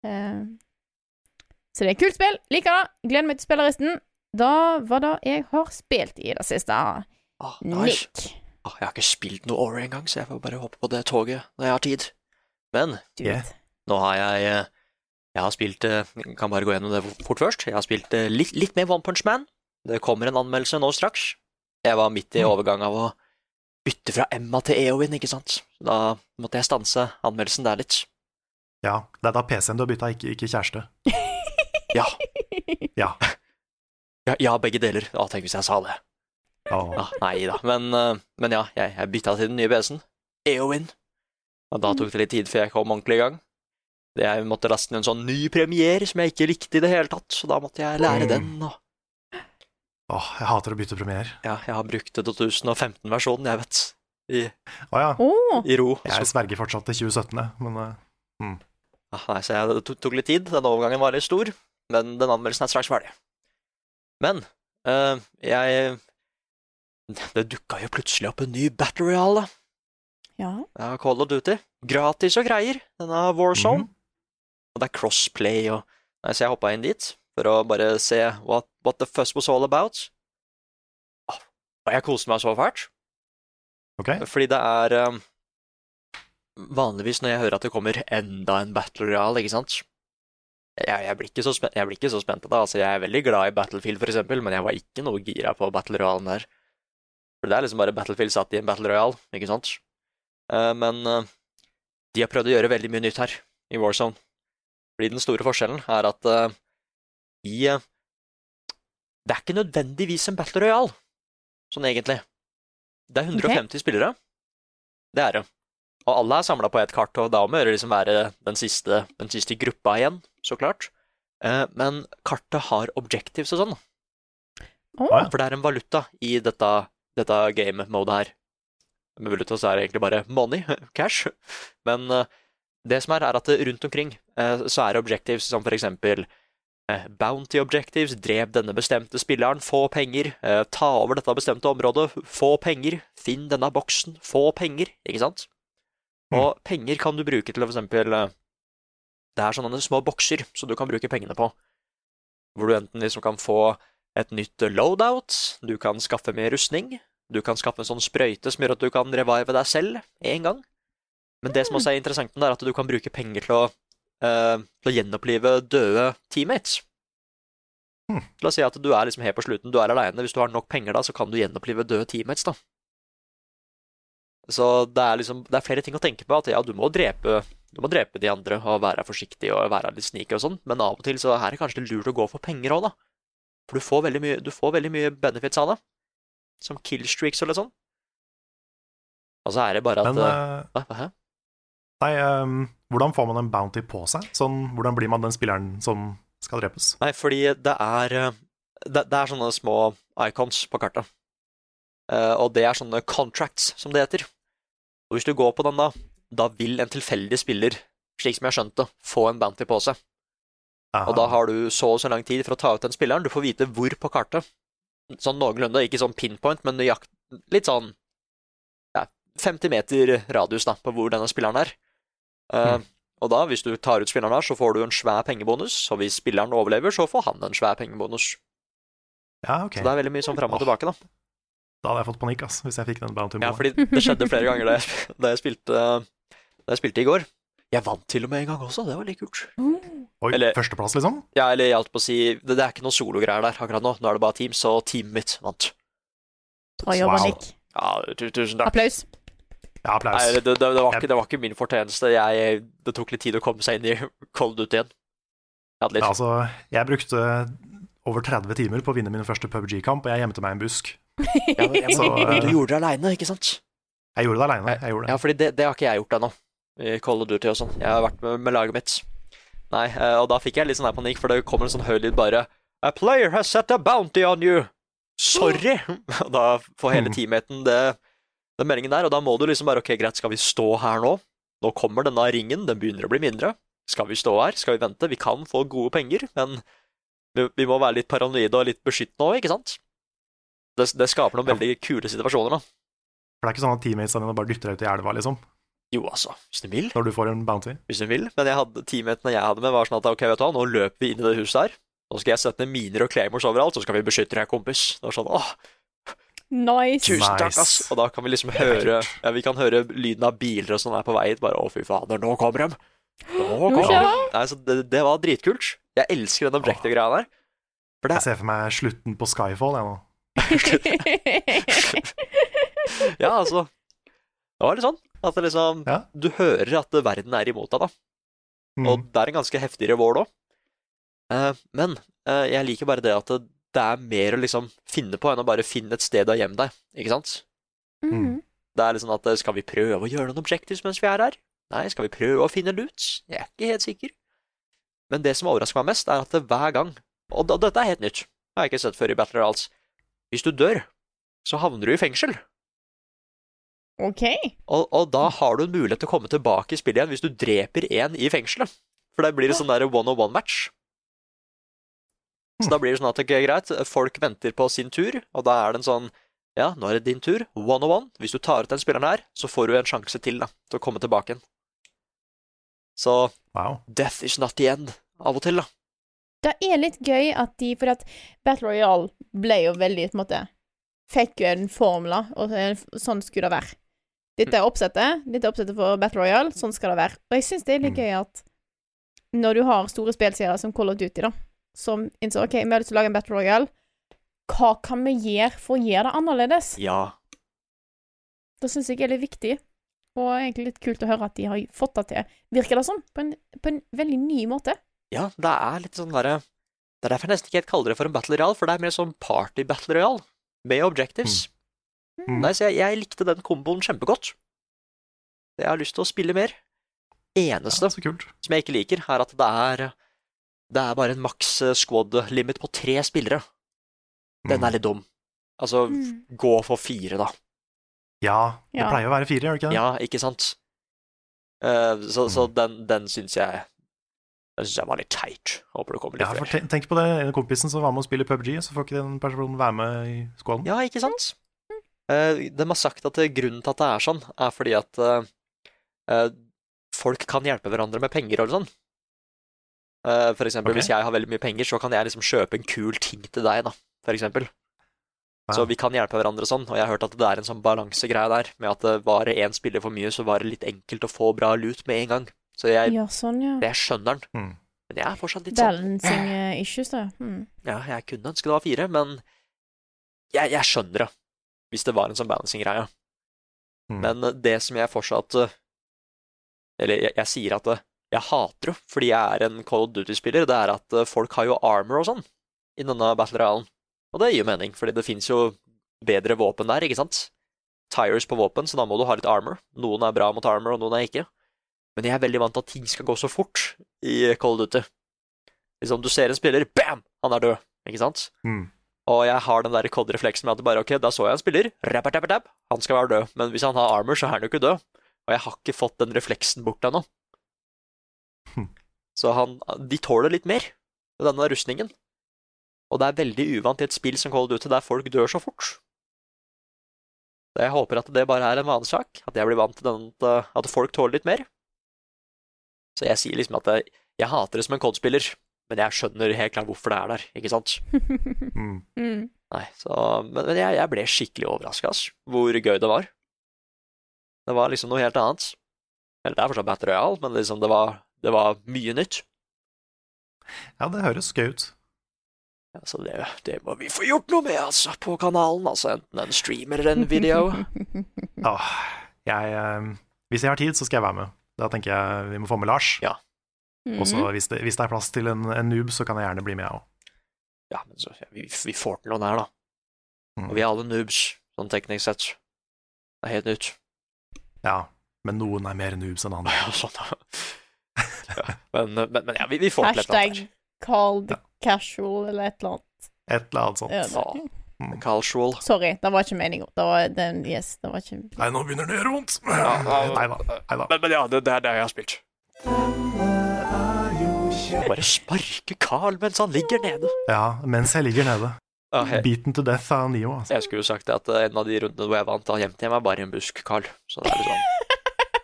Eh, så det er et kult spill. Liker det. Gleder meg til å spille resten. Da var det jeg har spilt i det siste. Ah, nice. Nick. Ah, jeg har ikke spilt noe Ori engang, så jeg får bare hoppe på det toget når jeg har tid. Men Yeah. nå har jeg eh, Jeg har spilt eh, jeg Kan bare gå gjennom det fort først. Jeg har spilt eh, litt, litt mer One Punch Man. Det kommer en anmeldelse nå straks. Jeg var midt i Mm. overgang av å bytte fra Emma til Eowyn, ikke sant. Da måtte jeg stanse anmeldelsen der litt. Ja, det er da PC-en du har bytta, ikke, ikke kjæreste. Ja, Ja. ja, ja begge deler. Å, tenk hvis jeg sa det. Åh. Ah, nei da. Men, eh, men ja, jeg, jeg bytta til den nye PC-en. EOWIN. Og da tok det litt tid før jeg kom ordentlig i gang. Jeg måtte laste ned en sånn ny premiere som jeg ikke likte i det hele tatt, så da måtte jeg lære Mm. den. Og Åh, jeg hater å bytte premier. ja, jeg har brukt 2015-versjonen, jeg vet, i, oh, ja. I ro. Jeg sverger fortsatt til 2017, men uh, mm. ah, nei, så jeg, det tok, tok litt tid. Den overgangen var litt stor, men den anmeldelsen er straks ferdig. Men uh, jeg Det dukka jo plutselig opp en ny Battle Royale, da. ja. Ja, Call of Duty. Gratis og greier. Denne Warzone. Mhm. Og det er crossplay og Nei, Så jeg hoppa inn dit for å bare se what, what the fuss was all about. Og jeg koste meg så fælt. ok. Fordi det er um, Vanligvis når jeg hører at det kommer enda en Battle Royale, ikke sant jeg, jeg, blir ikke så spent, jeg blir ikke så spent på det. Altså, jeg er veldig glad i Battlefield, for eksempel, men jeg var ikke noe gira på Battle Royalen der. For det er liksom bare Battlefield satt i en Battle Royale, ikke sant? Eh, men eh, de har prøvd å gjøre veldig mye nytt her, i Warzone. Fordi den store forskjellen er at uh, i eh, Det er ikke nødvendigvis en Battle Royale, sånn egentlig. Det er 150 spillere. Det er det. Og alle er samla på ett kart, og da må det liksom være den siste, den siste gruppa igjen, så klart. Eh, men kartet har objectives og sånn, Oh. for det er en valuta i dette, dette game-modet her. Med så er det egentlig bare money, cash. Men eh, det som er, er at rundt omkring eh, så er det objectives som for eksempel eh, Bounty objectives, drep denne bestemte spilleren, få penger. Ta over dette bestemte området, få penger. Finn denne boksen, få penger. Ikke sant? Og penger kan du bruke til for eksempel Det er sånne små bokser som du kan bruke pengene på. Hvor du enten liksom kan få et nytt loadout, du kan skaffe mer rustning, du kan skaffe en sånn sprøyte som gjør at du kan revive deg selv én gang. Men det som også er interessant, er at du kan bruke penger til å, uh, til å gjenopplive døde teammates. Hmm. La oss si at du er liksom helt på slutten, du er aleine. Hvis du har nok penger da, så kan du gjenopplive døde teammates, da. Så det er liksom Det er flere ting å tenke på. At ja, du må drepe Du må drepe de andre og være forsiktig og være litt sneaky og sånn, men av og til så er det kanskje lurt å gå for penger òg, da. For du får veldig mye, du får veldig mye benefits av det. Som killstreaks og litt sånn. Og så er det bare at Men uh, uh, nei, um, hvordan får man en bounty på seg? Sånn, hvordan blir man den spilleren som skal drepes? Nei, fordi det er eh, Det, det er sånne små icons på kartet. Uh, og det er sånne contracts, som det heter. Og hvis du går på den, da, da vil en tilfeldig spiller, slik som jeg skjønte, få en bounty på seg. Aha. Og da har du så og så lang tid for å ta ut den spilleren. Du får vite hvor på kartet. Sånn noenlunde, ikke sånn pinpoint, men nøyakt, litt sånn ja, 50 meter radius da, på hvor denne spilleren er. Eh, Og da, hvis du tar ut spilleren her, så får du en svær pengebonus, og hvis spilleren overlever, så får han en svær pengebonus. Ja, ok. Så det er veldig mye sånn fram og tilbake, da. Da hadde jeg fått panikk, ass, hvis jeg fikk den bountyen Ja, fordi det skjedde flere ganger da jeg, da jeg spilte Da jeg spilte i går. Jeg vant til og med en gang også, det var litt kult. Oi, eller- førsteplass, liksom? Ja, eller jeg holdt på å si Det, det er ikke noe sologreier der akkurat nå. Nå er det bare teams, og teamet mitt vant. bra jobba, Wow. Nick. Ja, tusen takk. Applaus. Ja, applaus. Nei, det, det, det, var ikke, det var ikke min fortjeneste. Jeg, det tok litt tid å komme seg inn i Cold Duty igjen. Jeg hadde litt Ja, altså, jeg brukte over 30 timer på å vinne min første PubG-kamp, og jeg gjemte meg i en busk. ja, men, Så, eh, Du gjorde det aleine, ikke sant? Jeg gjorde det aleine. Jeg gjorde det. Ja, fordi det, det har ikke jeg gjort ennå. I Call of Duty og sånn. Jeg har vært med, med laget mitt. Nei, eh, og da fikk jeg litt sånn her panikk, for det kommer en sånn høy lyd bare A player has set a bounty on you! Sorry! Og da får hele Hmm. teammaten det den meldingen der, og da må du liksom bare Ok, greit, skal vi stå her nå? Nå kommer denne ringen, den begynner å bli mindre. Skal vi stå her? Skal vi vente? Vi kan få gode penger, men vi, vi må være litt paranoide og litt beskyttende òg, ikke sant? Det, det skaper noen veldig kule situasjoner, da. For det er ikke sånn at teammatesene dine bare dytter deg ut i elva, liksom, Jo, altså, hvis du vil. når du får en bounty. hvis du vil. Men jeg hadde, teammatene jeg hadde med, var sånn at ok, vet du hva, nå løper vi inn i det huset her. Nå skal jeg sette ned miner og claymores overalt, så skal vi beskytte deg, kompis. Det var sånn, åh, Nice. tusen takk, ass. Og da kan vi liksom høre ja, Vi kan høre lyden av biler og sånn her på vei hit. Bare å, fy fader, nå kommer de! Nå kommer de! Nei, så det, det var dritkult. Jeg elsker den objective-greia der. For det Jeg ser for meg slutten på Skyfall, jeg nå. Ja, altså Det var litt sånn at liksom Ja. Du hører at verden er imot deg, da. Mm. Og det er en ganske heftig reward òg. men uh, jeg liker bare det at det, det er mer å liksom finne på enn å bare finne et sted å gjemme deg, ikke sant? Mm. Det er liksom at eh, skal vi prøve å gjøre noen objectives mens vi er her? Nei, skal vi prøve å finne loot? Jeg er ikke helt sikker. Men det som overrasker meg mest, er at hver gang, og dette er helt nytt, det har jeg ikke sett før i Battle Royals, hvis du dør, så havner du i fengsel. OK. Og, og da har du en mulighet til å komme tilbake i spillet igjen hvis du dreper en i fengselet. For da blir det sånn der one-on-one-match. Så da blir det sånn at det er greit, folk venter på sin tur, og da er det en sånn Ja, nå er det din tur, one-on-one. Hvis du tar ut den spilleren her, så får du en sjanse til da, til å komme tilbake igjen. Så Wow. death is not the end, av og til, da. Det er litt gøy at de For at Battle Royale ble jo veldig på en måte Fikk jo en formel, og sånn skulle det være. Dette er oppsettet. Dette er oppsettet for Battle Royale. Sånn skal det være. Og jeg syns det er litt Mm. gøy at når du har store spillserier som Call of Duty, da, som innser OK, vi har lyst til å lage en Battle Royale, hva kan vi gjøre for å gjøre det annerledes? Ja. Det syns jeg er litt viktig. Og egentlig litt kult å høre at de har fått det til, virker det som, på en, på en veldig ny måte. Ja, det er litt sånn derre Det er derfor jeg nesten ikke helt kaller det for en battle royale, for det er mer sånn party battle royale, med objectives. Mm. Nei, så jeg, jeg likte den komboen kjempegodt. Jeg har lyst til å spille mer. Eneste Ja, som jeg ikke liker, er at det er Det er bare en maks eh, squad limit på tre spillere. Den Mm. er litt dum. Altså, gå for fire, da. Ja, det Ja. pleier å være fire, gjør det ikke det? Ja, ikke sant? Uh, så så Mm. den, den syns jeg Den syns jeg var litt teit. Håper det kommer litt Ja, for flere. tenk, på det, en kompisen som var med å spille PubG, så får ikke den personen være med i squaden. Ja, ikke sant? Eh, de har sagt at grunnen til at det er sånn, er fordi at eh, eh, folk kan hjelpe hverandre med penger og sånn. Eh, for eksempel, okay. hvis jeg har veldig mye penger, så kan jeg liksom kjøpe en kul ting til deg, da, for eksempel. Så vi kan hjelpe hverandre sånn, og jeg har hørt at det er en sånn balansegreie der, med at var det én spiller for mye, så var det litt enkelt å få bra lut med en gang. Så jeg, Ja, sånn, ja. jeg skjønner den, Mm. men jeg er fortsatt litt sånn Balancing issues, da. Mm. Ja, jeg kunne ønske det var fire, men jeg, jeg skjønner det, hvis det var en sånn balancing-greie. Mm. Men eh, det som jeg fortsatt eh, Eller jeg, jeg sier at eh, jeg hater jo, fordi jeg er en Call of Duty-spiller, det er at folk har jo armor og sånn i denne Battle Royalen. Og det gir jo mening, fordi det fins jo bedre våpen der, ikke sant? Tires på våpen, så da må du ha litt armor. Noen er bra mot armor, og noen er ikke. Men jeg er veldig vant til at ting skal gå så fort i of Duty. Liksom, du ser en spiller, bam! Han er død, ikke sant? Mm. Og jeg har den der kod-refleksen med at bare, ok, da så jeg en spiller, rapp, rapp, rapp, han skal være død, men hvis han har armor, så er han jo ikke død. Og jeg har ikke fått den refleksen bort ennå. Hm. Så han, de tåler litt mer, med denne rustningen. Og det er veldig uvant i et spill som Cold Duty, der folk dør så fort. Så jeg håper at det bare er en vanesak, at jeg blir vant til den, at, at folk tåler litt mer. Så jeg sier liksom at jeg, jeg hater det som en COD-spiller, men jeg skjønner helt klart hvorfor det er der, ikke sant? Mm. mm. Nei, så, men, men jeg, jeg ble skikkelig overraska, ass, hvor gøy det var. Det var liksom noe helt annet. Eller det er fortsatt Battle Royale, men liksom det var, det var mye nytt. Ja, det høres gøy ut. Ja, så det, det må vi få gjort noe med, altså, på kanalen. Altså enten en stream eller en video. Åh, jeg, eh, hvis jeg har tid, så skal jeg være med. Da tenker jeg vi må få med Lars. Ja. Mm. Og så hvis, det- hvis det er plass til en, en noob, så kan jeg gjerne bli med, jeg òg. Ja, men så, ja, vi, vi får til noen her, da. Mm. Og vi er alle noobs, sånn teknisk sett. Det er helt nytt. Ja, men noen er mer noobs enn andre. Ja, sånn, da. Ja, men, men, men ja, vi, vi får til et eller annet Hashtag called called casual eller et eller annet. Et eller annet sånt. Ja, Ja. det- Sorry, det var ikke meninga. Det var den Yes, det var ikke Nei, nå begynner det å gjøre vondt. ja. Nei da. Nei da. Men, men ja, det, det er det jeg har spilt. Bare sparke Carl mens han ligger nede. Ja, mens jeg ligger nede. Ah, hey. Beaten to death av Neo, altså. jeg skulle jo sagt at eh, en av de rundene hvor jeg vant, da gjemte jeg meg bare i en busk, Carl. Så det er liksom...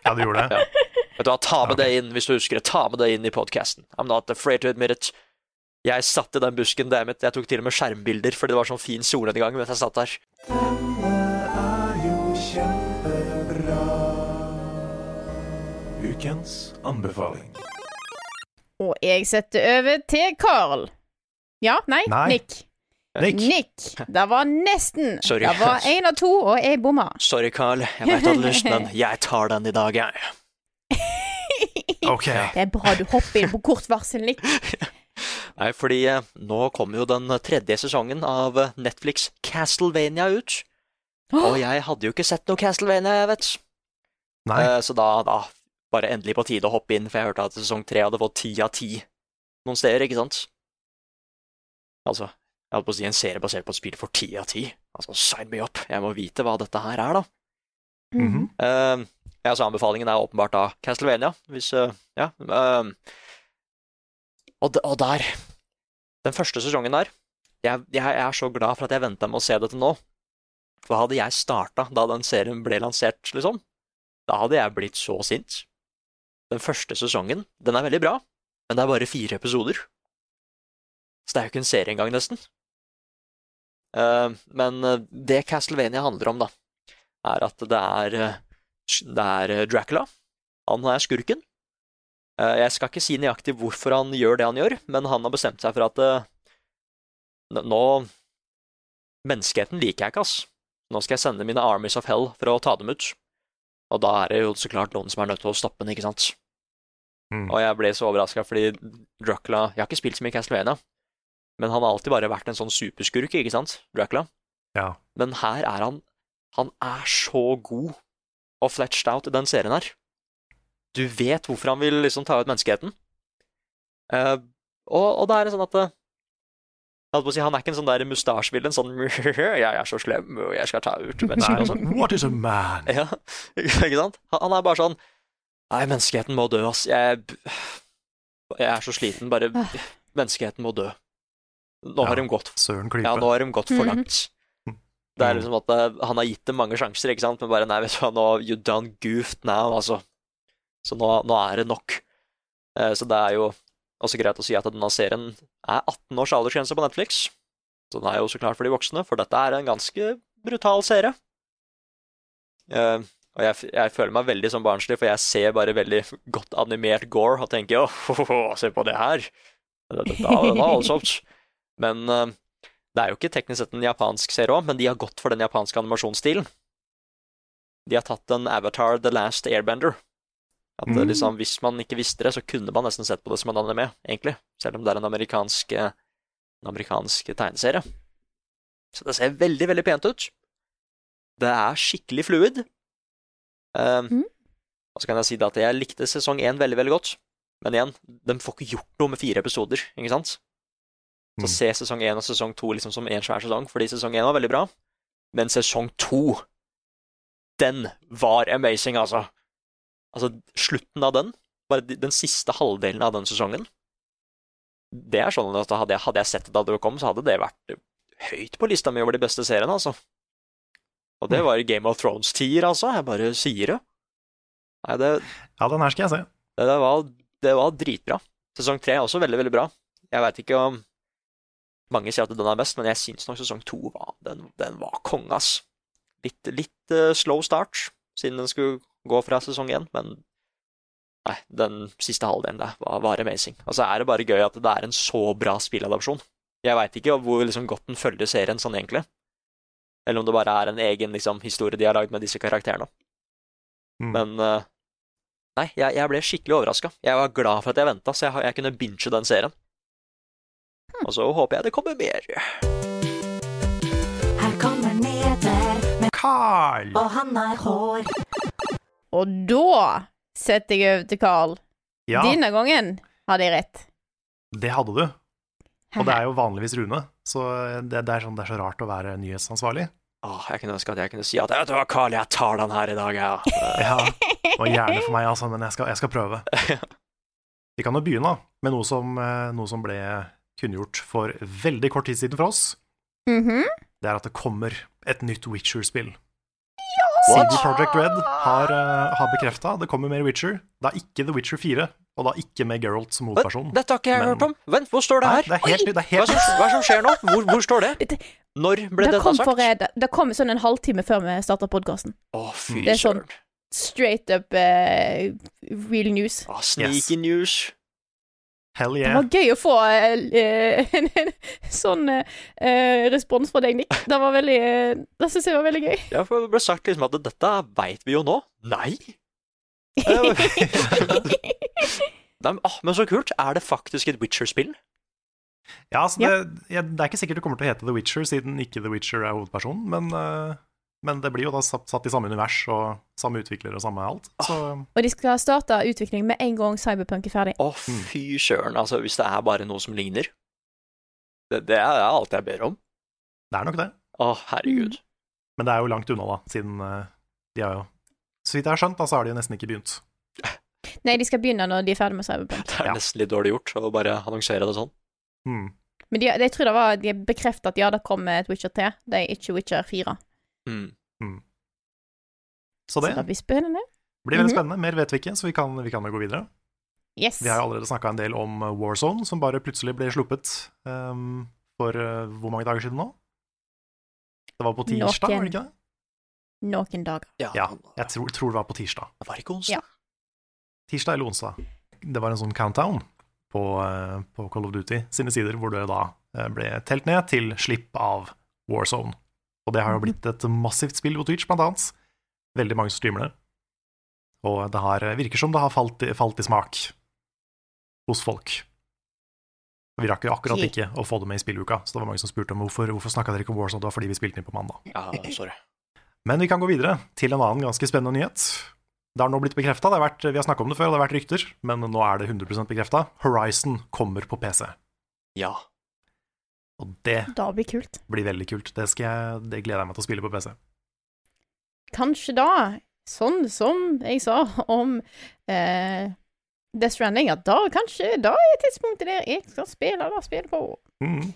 Ja, du gjorde det? Vet du hva, ta med det inn hvis du husker det. Ta med det inn i podkasten. I'm not afraid to admit it. Jeg satt i den busken, dammit. Jeg tok til og med skjermbilder fordi det var sånn fin solnedgang mens jeg satt der. Ukens anbefaling. Og jeg setter over til Carl. Ja, nei, Nei. Nick. Nick. Nick. Det var nesten. Sorry. Det var én av to, og jeg bomma. Sorry, Carl. Jeg veit du hadde lyst, men jeg tar den i dag, jeg. Ok. Det er bra du hopper inn på kort varsel, Nick. Nei, fordi eh, nå kommer jo den tredje sesongen av Netflix Castlevania ut. Og jeg hadde jo ikke sett noe Castlevania, jeg vet. Nei. Eh, Så da, da bare endelig på tide å hoppe inn, for jeg hørte at sesong tre hadde fått ti av ti noen steder, ikke sant? Altså, jeg holdt på å si en serie basert på et spill for ti av ti. Altså, sign me up. Jeg må vite hva dette her er, da. Mm -hmm. uh, ja, så anbefalingen er åpenbart da Castlevania, hvis uh, Ja. Uh, og, og der Den første sesongen der jeg, jeg er så glad for at jeg venta med å se det til nå. For hadde jeg starta da den serien ble lansert, liksom, da hadde jeg blitt så sint. Den første sesongen, den er veldig bra, men det er bare fire episoder. Så det er jo ikke en serie engang, nesten. Eh, men eh, det Castlevania handler om, da, er at det er, eh, det er Dracula. Han er skurken. Jeg skal ikke si nøyaktig hvorfor han gjør det han gjør, men han har bestemt seg for at nå Menneskeheten liker jeg ikke, ass. Nå skal jeg sende mine Armies of Hell for å ta dem ut. Og da er det jo så klart noen som er nødt til å stoppe den, ikke sant? Mm. Og jeg ble så overraska fordi Dracula Jeg har ikke spilt så mye Castlevania, men han har alltid bare vært en sånn superskurk, ikke sant? Dracula. Ja. Men her er han Han er så god og fletched out i den serien her. Du vet hvorfor han vil liksom ta ut menneskeheten. Uh, og, og da er det sånn at eh, si, Han er ikke en sånn der mustasjevill, en sånn 'jeg er så slem, og jeg skal ta ut mennesker' og sånn. What is a man? Ja, ikke sant? Han han er bare sånn Nei, menneskeheten må dø, ass. Jeg, jeg er så sliten. Bare Menneskeheten må dø. Nå har Ja, de gått Søren klype. Ja, nå har de gått for Mhm. langt. Det er Mm. liksom at eh, Han har gitt dem mange sjanser, ikke sant, men bare Nei, vet du hva, nå You done goofed now, altså. Så nå, nå er det nok. Eh, så det er jo også greit å si at denne serien er 18 års aldersgrense på Netflix. Så den er jo så klart for de voksne, for dette er en ganske brutal serie. Eh, og jeg, jeg føler meg veldig som barnslig, for jeg ser bare veldig godt animert gore og tenker åh, se på det her. Dette var voldsomt. Men uh, det er jo ikke teknisk sett en japansk serie òg, men de har gått for den japanske animasjonsstilen. De har tatt en Avatar The Last Airbender. At Mm. liksom, Hvis man ikke visste det, så kunne man nesten sett på det som en anime, egentlig. Selv om det er en amerikansk, eh, en amerikansk tegneserie. Så det ser veldig, veldig pent ut. Det er skikkelig fluid. Um, Mm. Og så kan jeg si at jeg likte sesong én veldig, veldig godt. Men igjen, de får ikke gjort noe med fire episoder, ikke sant? Så Mm. se sesong én og sesong to liksom som én svær sesong, fordi sesong én var veldig bra. Men sesong to, den var amazing, altså. Altså, slutten av den, bare den siste halvdelen av den sesongen Det er sånn at hadde jeg, hadde jeg sett det da det kom, så hadde det vært høyt på lista mi over de beste seriene, altså. Og det var Game of Thrones-tier, altså. Jeg bare sier det. Nei, det, Ja, den her skal jeg se. det, det, var, det var dritbra. Sesong tre er også veldig, veldig bra. Jeg veit ikke om mange sier at den er best, men jeg syns nok sesong to var, den, den var konge, ass. Litt, litt uh, slow start, siden den skulle gå fra sesong én, men nei, den siste halvdelen der var, var amazing. Og så er det bare gøy at det er en så bra spilladopsjon. Jeg veit ikke hvor liksom, godt den følger serien sånn egentlig, eller om det bare er en egen liksom, historie de har lagd med disse karakterene. Mm. Men uh, Nei, jeg, jeg ble skikkelig overraska. Jeg var glad for at jeg venta, så jeg, jeg kunne binche den serien. Og så håper jeg det kommer mer. Her kommer nyheter, Carl! og han har hår. Og da setter jeg over til Carl. Ja, Denne gangen hadde jeg rett. det hadde du. Og det er jo vanligvis Rune, så det, det, er, sånn, det er så rart å være nyhetsansvarlig. Åh, jeg kunne ønske at jeg kunne si at vet du hva, Carl, jeg tar den her i dag, jeg. Ja, og gjerne for meg, altså, men jeg skal, jeg skal prøve. Vi kan jo begynne med noe som, eh, noe som ble kunngjort for veldig kort tid siden for oss. Mhm. Det er at det kommer et nytt Witcher-spill. CD Projekt Red har, uh, har bekrefta det kommer mer Witcher. Det er ikke The Witcher 4, og da ikke med Geralt som hovedperson. Dette har ikke jeg Men- hørt om. Vent, hvor står det Nei, her? det er helt. Det er Hva som, hva som skjer nå? Hvor, hvor står det? Dette- Når ble Det dette kom, sagt? for, det, det kom sånn en halvtime før vi starta podkasten. Fy Det er sånn- Straight up uh, real news. Å, Sneaky news. Hell Det var gøy å få uh, en, en sånn uh, respons fra deg, Nick. Det var veldig eh, Det syns jeg var veldig gøy. Ja, for det ble sagt liksom at dette veit vi jo nå. Nei. Nei, men, åh, men så kult. Er det faktisk et Witcher-spill? Ja, altså, det, jeg, det er ikke sikkert det kommer til å hete The Witcher, siden ikke The Witcher er hovedpersonen, men, uh, men det blir jo da satt, satt i samme univers og samme utvikler og samme alt. Så Og de skal starte utvikling med en gang Cyberpunk er ferdig. Å, fy søren. Altså, hvis det er bare noe som ligner. Det, det er alt jeg ber om. det er nok det. Å, herregud. Men det er jo langt unna, da, siden uh, de har jo Så vidt jeg har skjønt, da, så har de jo nesten ikke begynt. Nei, de skal begynne når de er ferdig med Cyberpunk. Det er Ja. nesten litt dårlig gjort å bare annonsere det sånn. Mm. Men de, jeg tror det var, de bekreftet at ja, det kommer et Witcher 3. Det er ikke Witcher 4. Mm. Så Så det det blir spennende. blir veldig Mhm. spennende. Mer vet vi ikke, så vi kan, vi kan jo gå videre. Yes. Vi har jo allerede snakka en del om War Warzone, som bare plutselig ble sluppet um, for uh, hvor mange dager siden nå? Det var på tirsdag, var det ikke det? Noen dager. Ja, Ja, jeg tror, tror det var på tirsdag. det var ikke onsdag. Ja. Tirsdag eller onsdag. Det var en sånn countdown på, eh, på Call of Duty sine sider, hvor det da eh, ble telt ned til slipp av Warzone. Og det har jo blitt et massivt spill på Twitch, blant annet. Veldig mange som streamer det. Og det har, virker som det har falt falt i smak hos folk. Vi rakk jo akkurat ikke å få det med i spilluka, så det var mange som spurte om hvorfor, hvorfor snakka dere ikke om Warzone. Det var fordi vi spilte inn på mandag. Ja, sorry. Men vi kan gå videre til en annen ganske spennende nyhet. Det har nå blitt bekrefta, vi har snakka om det før, og det har vært rykter, men nå er det 100% bekrefta. Horizon kommer på PC. Ja. Og det da blir kult. blir veldig kult. Det, skal jeg, det gleder jeg meg til å spille på PC. Kanskje da, sånn som jeg sa om eh, Death Stranding, at da kanskje da er tidspunktet der jeg skal spille det spillet på. Mhm.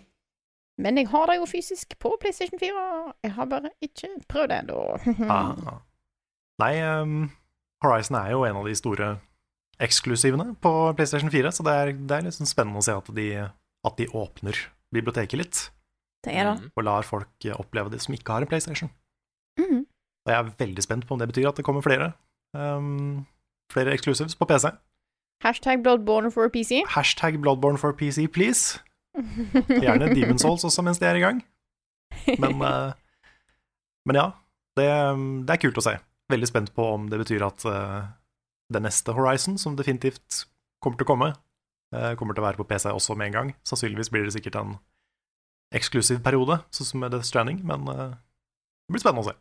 Men jeg har det jo fysisk på PlayStation 4. Jeg har bare ikke prøvd det ennå. Ah. Nei, um, Horizon er jo en av de store eksklusivene på PlayStation 4, så det er, det er sånn spennende å se at de, at de åpner biblioteket litt, Det er det. Mm. og lar folk oppleve det som ikke har en PlayStation. Mm. Og jeg er veldig spent på om det betyr at det kommer flere. Um, flere exclusives på PC. Hashtag Bloodborne for PC. Hashtag Bloodborne for PC, please. Gjerne Demon's Souls også mens de er i gang. Men, eh, men ja, det, det er kult å se. Veldig spent på om det betyr at eh, det neste Horizon, som definitivt kommer til å komme, eh, kommer til å være på PC også med en gang. Sannsynligvis blir det sikkert en eksklusiv periode, sånn som med Death Stranding, men det blir spennende å se.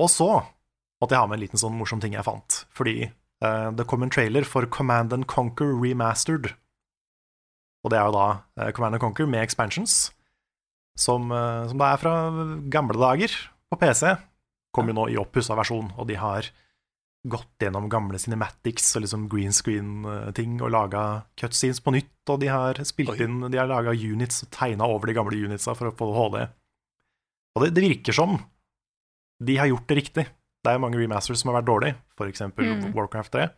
Og så måtte jeg ha med en liten sånn morsom ting jeg fant, fordi det kom en trailer for Command and Conquer Remastered. Og det er jo da eh, Command and Conquer med expansions, som, eh, som det er fra gamle dager på PC. Kom jo nå i oppussa versjon, og de har gått gjennom gamle cinematics og liksom green screen-ting og laga cutscenes på nytt, og de har spilt Oi. inn De har laga units og tegna over de gamle unitsa for å få HD. Og det, det virker som de har gjort det riktig. Det er mange remasters som har vært dårlige, for eksempel Mm. Warcraft 3.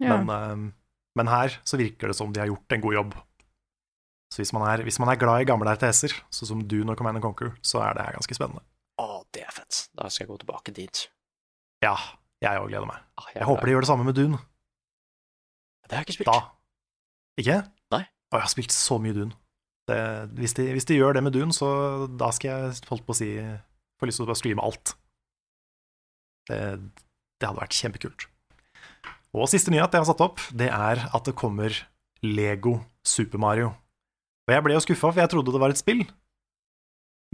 Ja. Men, eh, men her så virker det som de har gjort en god jobb. Så hvis man er, hvis man er glad i gamle RTS-er, sånn som Dune og Command and Conquer, så er det her ganske spennende. Å, det er fett. Da skal jeg gå tilbake dit. Ja, jeg òg gleder meg. Ah, Jeg håper de gjør det samme med Dune. Det har jeg ikke spilt. Da. Ikke? Nei. Å, jeg har spilt så mye Dune. Det, hvis, de, hvis de gjør det med Dune, så da skal jeg holdt på å si få lyst til å bare streame alt. Det, det hadde vært kjempekult. Og siste nyhet jeg har satt opp, det er at det kommer Lego Super Mario. Og jeg ble jo skuffa, for jeg trodde det var et spill.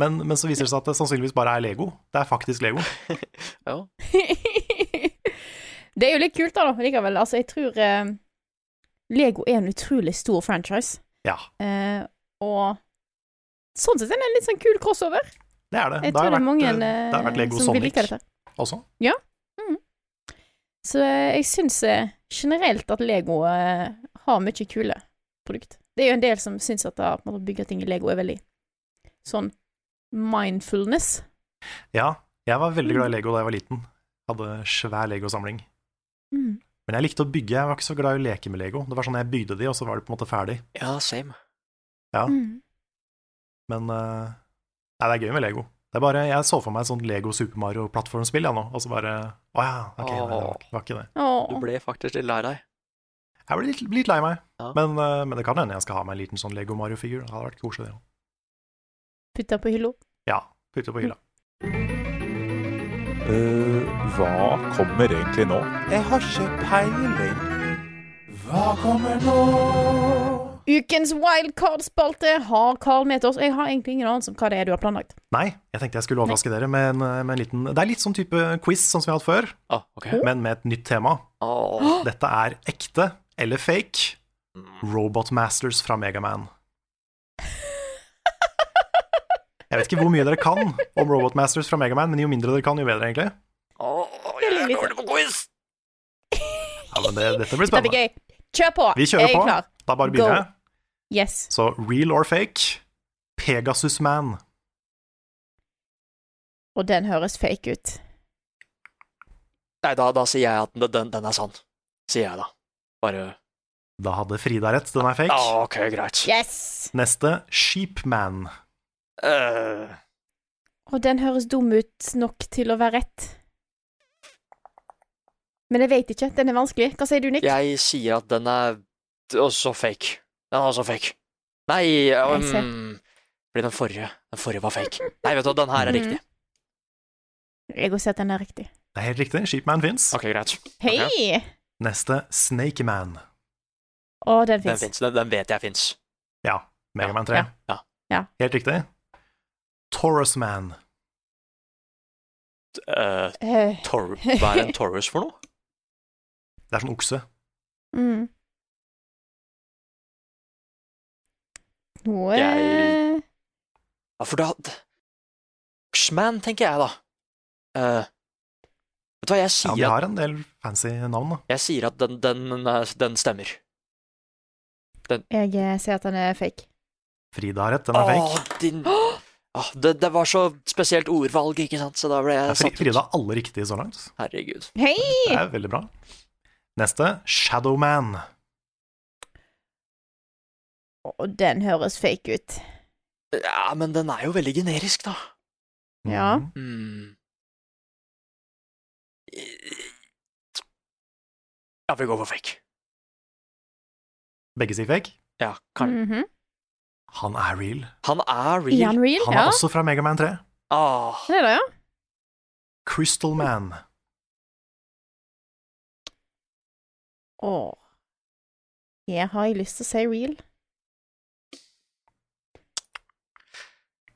Men, men så viser det seg at det sannsynligvis bare er Lego. Det er faktisk Lego. Ja. det er jo litt kult, da, likevel. Altså, jeg tror eh, Lego er en utrolig stor franchise. Ja, Eh, og sånn sett er det en litt sånn kul crossover. det er det. Jeg det har tror det er vært, mange eh, det har vært eh, Lego som vil Sonic også. dette. Så jeg syns eh, generelt at Lego eh, har mye kule produkt. Det er jo en del som syns at å bygge ting i Lego er veldig sånn mindfulness. Ja, jeg var veldig Mm. glad i Lego da jeg var liten. Hadde svær Lego-samling. Mm. Men jeg likte å bygge, jeg var ikke så glad i å leke med Lego. Det var sånn jeg bygde de, og så var de på en måte ferdig. Ja, same. Ja, Mm. men uh, Nei, det er gøy med Lego. Det er bare, Jeg så for meg et sånt Lego Super Mario-plattformspill, jeg nå, og så bare Å ja, ok, nei, det var, det var ikke det. Du ble faktisk litt lei deg. Jeg ble litt, litt lei meg, Ja. men, eh, men det kan hende jeg skal ha meg en liten sånn Lego Mario-figur. Det hadde vært koselig, det òg. Putta på hylla. Ja, putte på hylla. Eh, hva kommer egentlig nå? Jeg har ikke peiling. Hva kommer nå? Ukens wildcard-spalte har Carl med til oss. Jeg har egentlig ingen anelse om hva det er du har planlagt. Nei, jeg tenkte jeg skulle overraske dere med en, med en liten Det er litt sånn type quiz som vi har hatt før, Ah, okay. men med et nytt tema. Oh. Dette er ekte eller fake Robot Masters fra Megaman. Jeg vet ikke hvor mye dere kan om Robot Masters fra Megaman, men jo mindre dere kan, jo bedre, egentlig. Oh, jeg lite. går på quiz! Ja, men det, Dette blir Det blir spennende. gøy. Kjør på. Vi kjører jeg er på. klar. Da bare begynner jeg. Yes. Så real or fake? Pegasus Man. Og den høres fake ut. Nei, da, da sier jeg at den, den, er sann. Sier jeg da. Bare Da hadde Frida rett, den er fake. Ja, ok, greit. Yes! Neste Sheepman. Eh, Og den høres dum ut nok til å være rett. Men jeg vet ikke. Den er vanskelig. Hva sier du, Nick? jeg sier at den er også fake. Den er også fake. Nei, um, fordi den forrige Den forrige var fake. Nei, vet du hva, den her er Mhm. riktig. Jeg går og sier at den er riktig. Det er helt riktig. Sheepman fins. Ok, greit. Hei! Neste Snakeman. Å, den Den fins. fins. Den, den vet jeg fins. Ja, Megaman 3. Ja. Ja. Ja. Helt riktig. Taurusman. Uh, Eh, tor hva er en Taurus for noe? Det er sånn okse. mm. Noe Jeg- Ja, for da Oxman, tenker jeg, da. Uh, vet du hva, jeg Ja, sier, de at, har en del fancy navn, da. jeg sier at den, den, den stemmer. Jeg eh, sier at den er fake. Frida har rett, den er fake. Din Åh, det, det var så spesielt ordvalg, ikke sant, så da ble jeg satt Frida ut. har alle riktige så langt. Herregud. Hei! Det er veldig bra. Neste Shadowman. Og den høres fake ut. Ja, men den er jo veldig generisk, da. Ja. Hmm. Ja, vi går for fake. Begge sier fake. Ja, kan. -hmm. Han er real. Han er real. han real? Han er ja. også fra Megaman 3. Ah, Det er det, ja. Crystal Man. Åh. Jeg har lyst til å si real.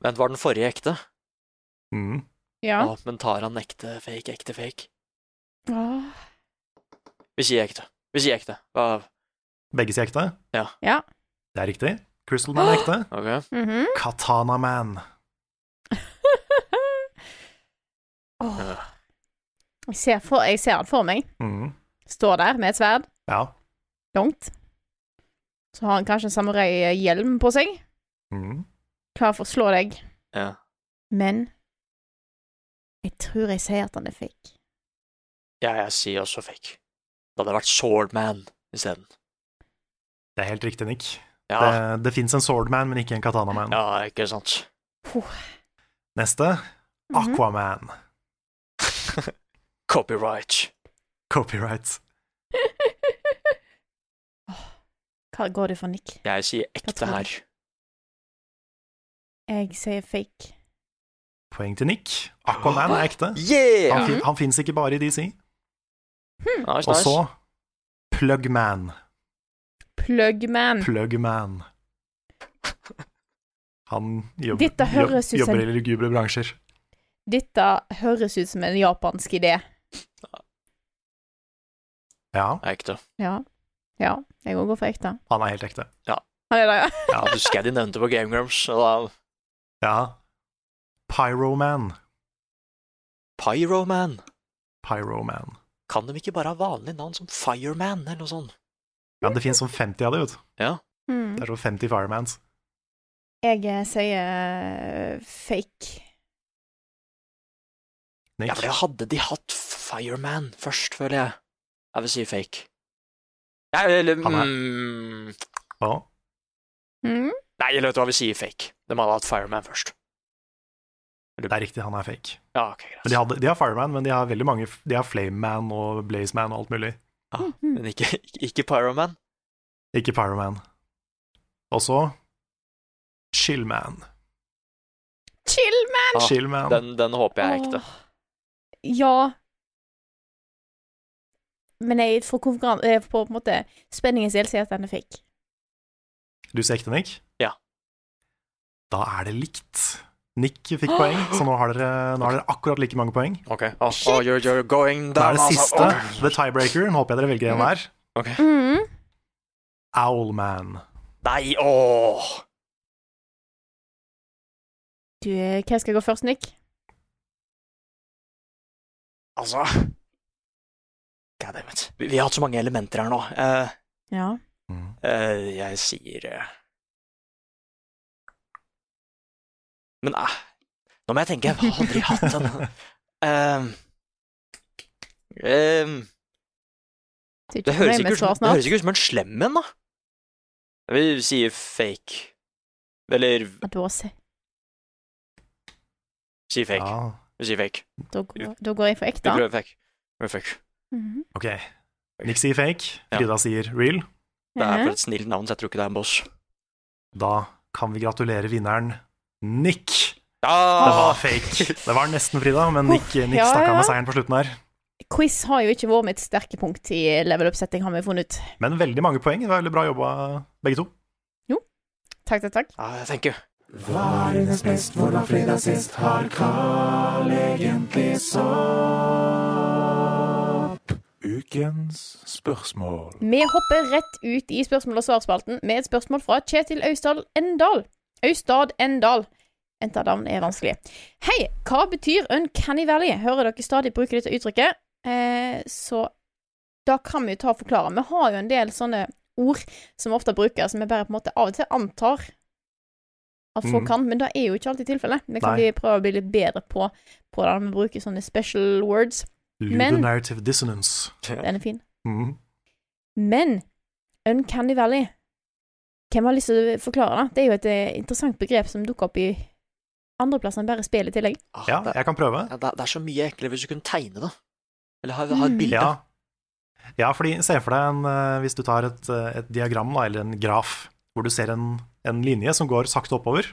Vent, var den forrige ekte? Mhm. Ja. Å, men tar han ekte, fake, ekte, fake? Åh. Vi sier ekte. Vi sier ekte. Hva? Begge sier ekte. Ja. Ja. Det er riktig. Crystal Man er ekte. Ok. -hmm. Katana Man. oh. Jeg ser, for, jeg ser han for meg. Mm. Står der med et sverd, Ja. langt. Så har han kanskje en samurai-hjelm på seg. Mhm. Klar for å slå deg. Ja. Men jeg tror jeg sier at han er fake. ja, jeg sier også fake. Det hadde vært Swordman isteden. Det er helt riktig, Nick. Ja, Det, det fins en Swordman, men ikke en Katana Man. ja, ikke sant. Neste Mhm. Aquaman. Copyright. Copyright. Hva går det for, Nick? Jeg sier ekte her. Jeg sier fake. Poeng til Nick. Aquaman er ekte. Yeah! Han, fin, han fins ikke bare i DC. Nice, Og så Plugman. Plugman. Plugman. Han jobb, Dette høres ut som- jobber i lugubre bransjer. Dette høres ut som en japansk idé. Ja, Ekte. Ja. Ja, jeg òg går for ekte. han er helt ekte. Han er det, ja. Ja, Du de nevnte på Game Grumps, og da ja. Pyroman. Pyroman. Pyroman. Kan de ikke bare ha vanlige navn som Fireman, eller noe sånt? Ja, det finnes sånn 50 av det, vet du. Ja. Mm. Det er sånn 50 Firemans. Jeg eh, sier eh, fake. Nick. Ja, for det hadde de hatt Fireman først, føler jeg. Jeg vil si fake. Ja, eller Han er- mm, Ja. Mm. Nei, eller vet du hva, vi sier fake. De hadde hatt Fireman først. Det er riktig, han er fake. Ja, ok, greit. Men de, hadde, de har Fireman, men de har veldig mange De har Flameman og Blazeman og alt mulig. Ja, men ikke, ikke Pyroman. Ikke Pyroman. Og så Chillman. Chillman! Ah, Chillman. Den, den håper jeg er ekte. Ja. Men jeg får konkurran- eh, på en måte spenningens del sier at den er fake. Du ser ekte, Nick? Ja. Da er det likt. Nick fikk poeng, så nå har dere, nå har dere akkurat like mange poeng. Ok. Oh, oh, you're, you're going Da down, er det altså. siste, oh. the tiebreaker. Nå håper jeg dere velger en hver. Ok. Mm. Owlman. Nei, åh! Du, eh, hva skal jeg gå først, Nick? Altså God damn it. Vi, vi har hatt så mange elementer her nå. Uh, Ja. Mm. eh, jeg sier eh. Men eh, nå må jeg tenke. Jeg har aldri hatt en Ehm, ehm, Sier Det høres ikke, ut som, det høres ikke ut som en slem en, da. Jeg vil si fake. Eller Ja, si fake. Ja, Vi sier fake. da, går, da går jeg for Vi prøver fake. Vi prøver fake. -hmm. ok. Nick sier fake, Ja. Frida sier real. Det er for et snilt navn, så jeg tror ikke det er en boss. Da kan vi gratulere vinneren Nick. Det var fake. Det var nesten Frida, men Nick, Nick ja, stakk av med seieren på slutten her. Quiz har jo ikke vært mitt sterke punkt i level up-setting, har vi funnet ut. Men veldig mange poeng. Det var veldig bra jobba, begge to. Jo. Takk, takk, takk. ja thank you. Hva er dines best, hvor var fredag sist? Har Carl egentlig sopp? Ukens spørsmål. Vi hopper rett ut i spørsmål- og svarspalten med et spørsmål fra Kjetil Austdal Endal. Austad Endal. Enternavn er vanskelig. Hei, hva betyr Uncanny Valley? Hører dere stadig bruke dette uttrykket? Eh, så da kan vi jo ta og forklare. Vi har jo en del sånne ord som vi ofte bruker, som vi bare på en måte av og til antar at folk mm. kan, men det er jo ikke alltid tilfellet. Vi kan Nei. prøve å bli litt bedre på, på det når vi bruker sånne special words. Men- Ludonarrative dissonance. Den er fin. Mm. Men Uncanny Valley Hvem har lyst til å forklare det? Det er jo et eh, interessant begrep som dukker opp i andreplass enn bare spill i tillegg. Ah, Ja, det, jeg kan prøve. ja, det, er så mye eklere hvis du kunne tegne det. Eller ha, ha et Mm. bilde. Ja. ja, fordi se for deg en eh, Hvis du tar et, eh, et diagram, da, eller en graf, hvor du ser en, en linje som går sakte oppover,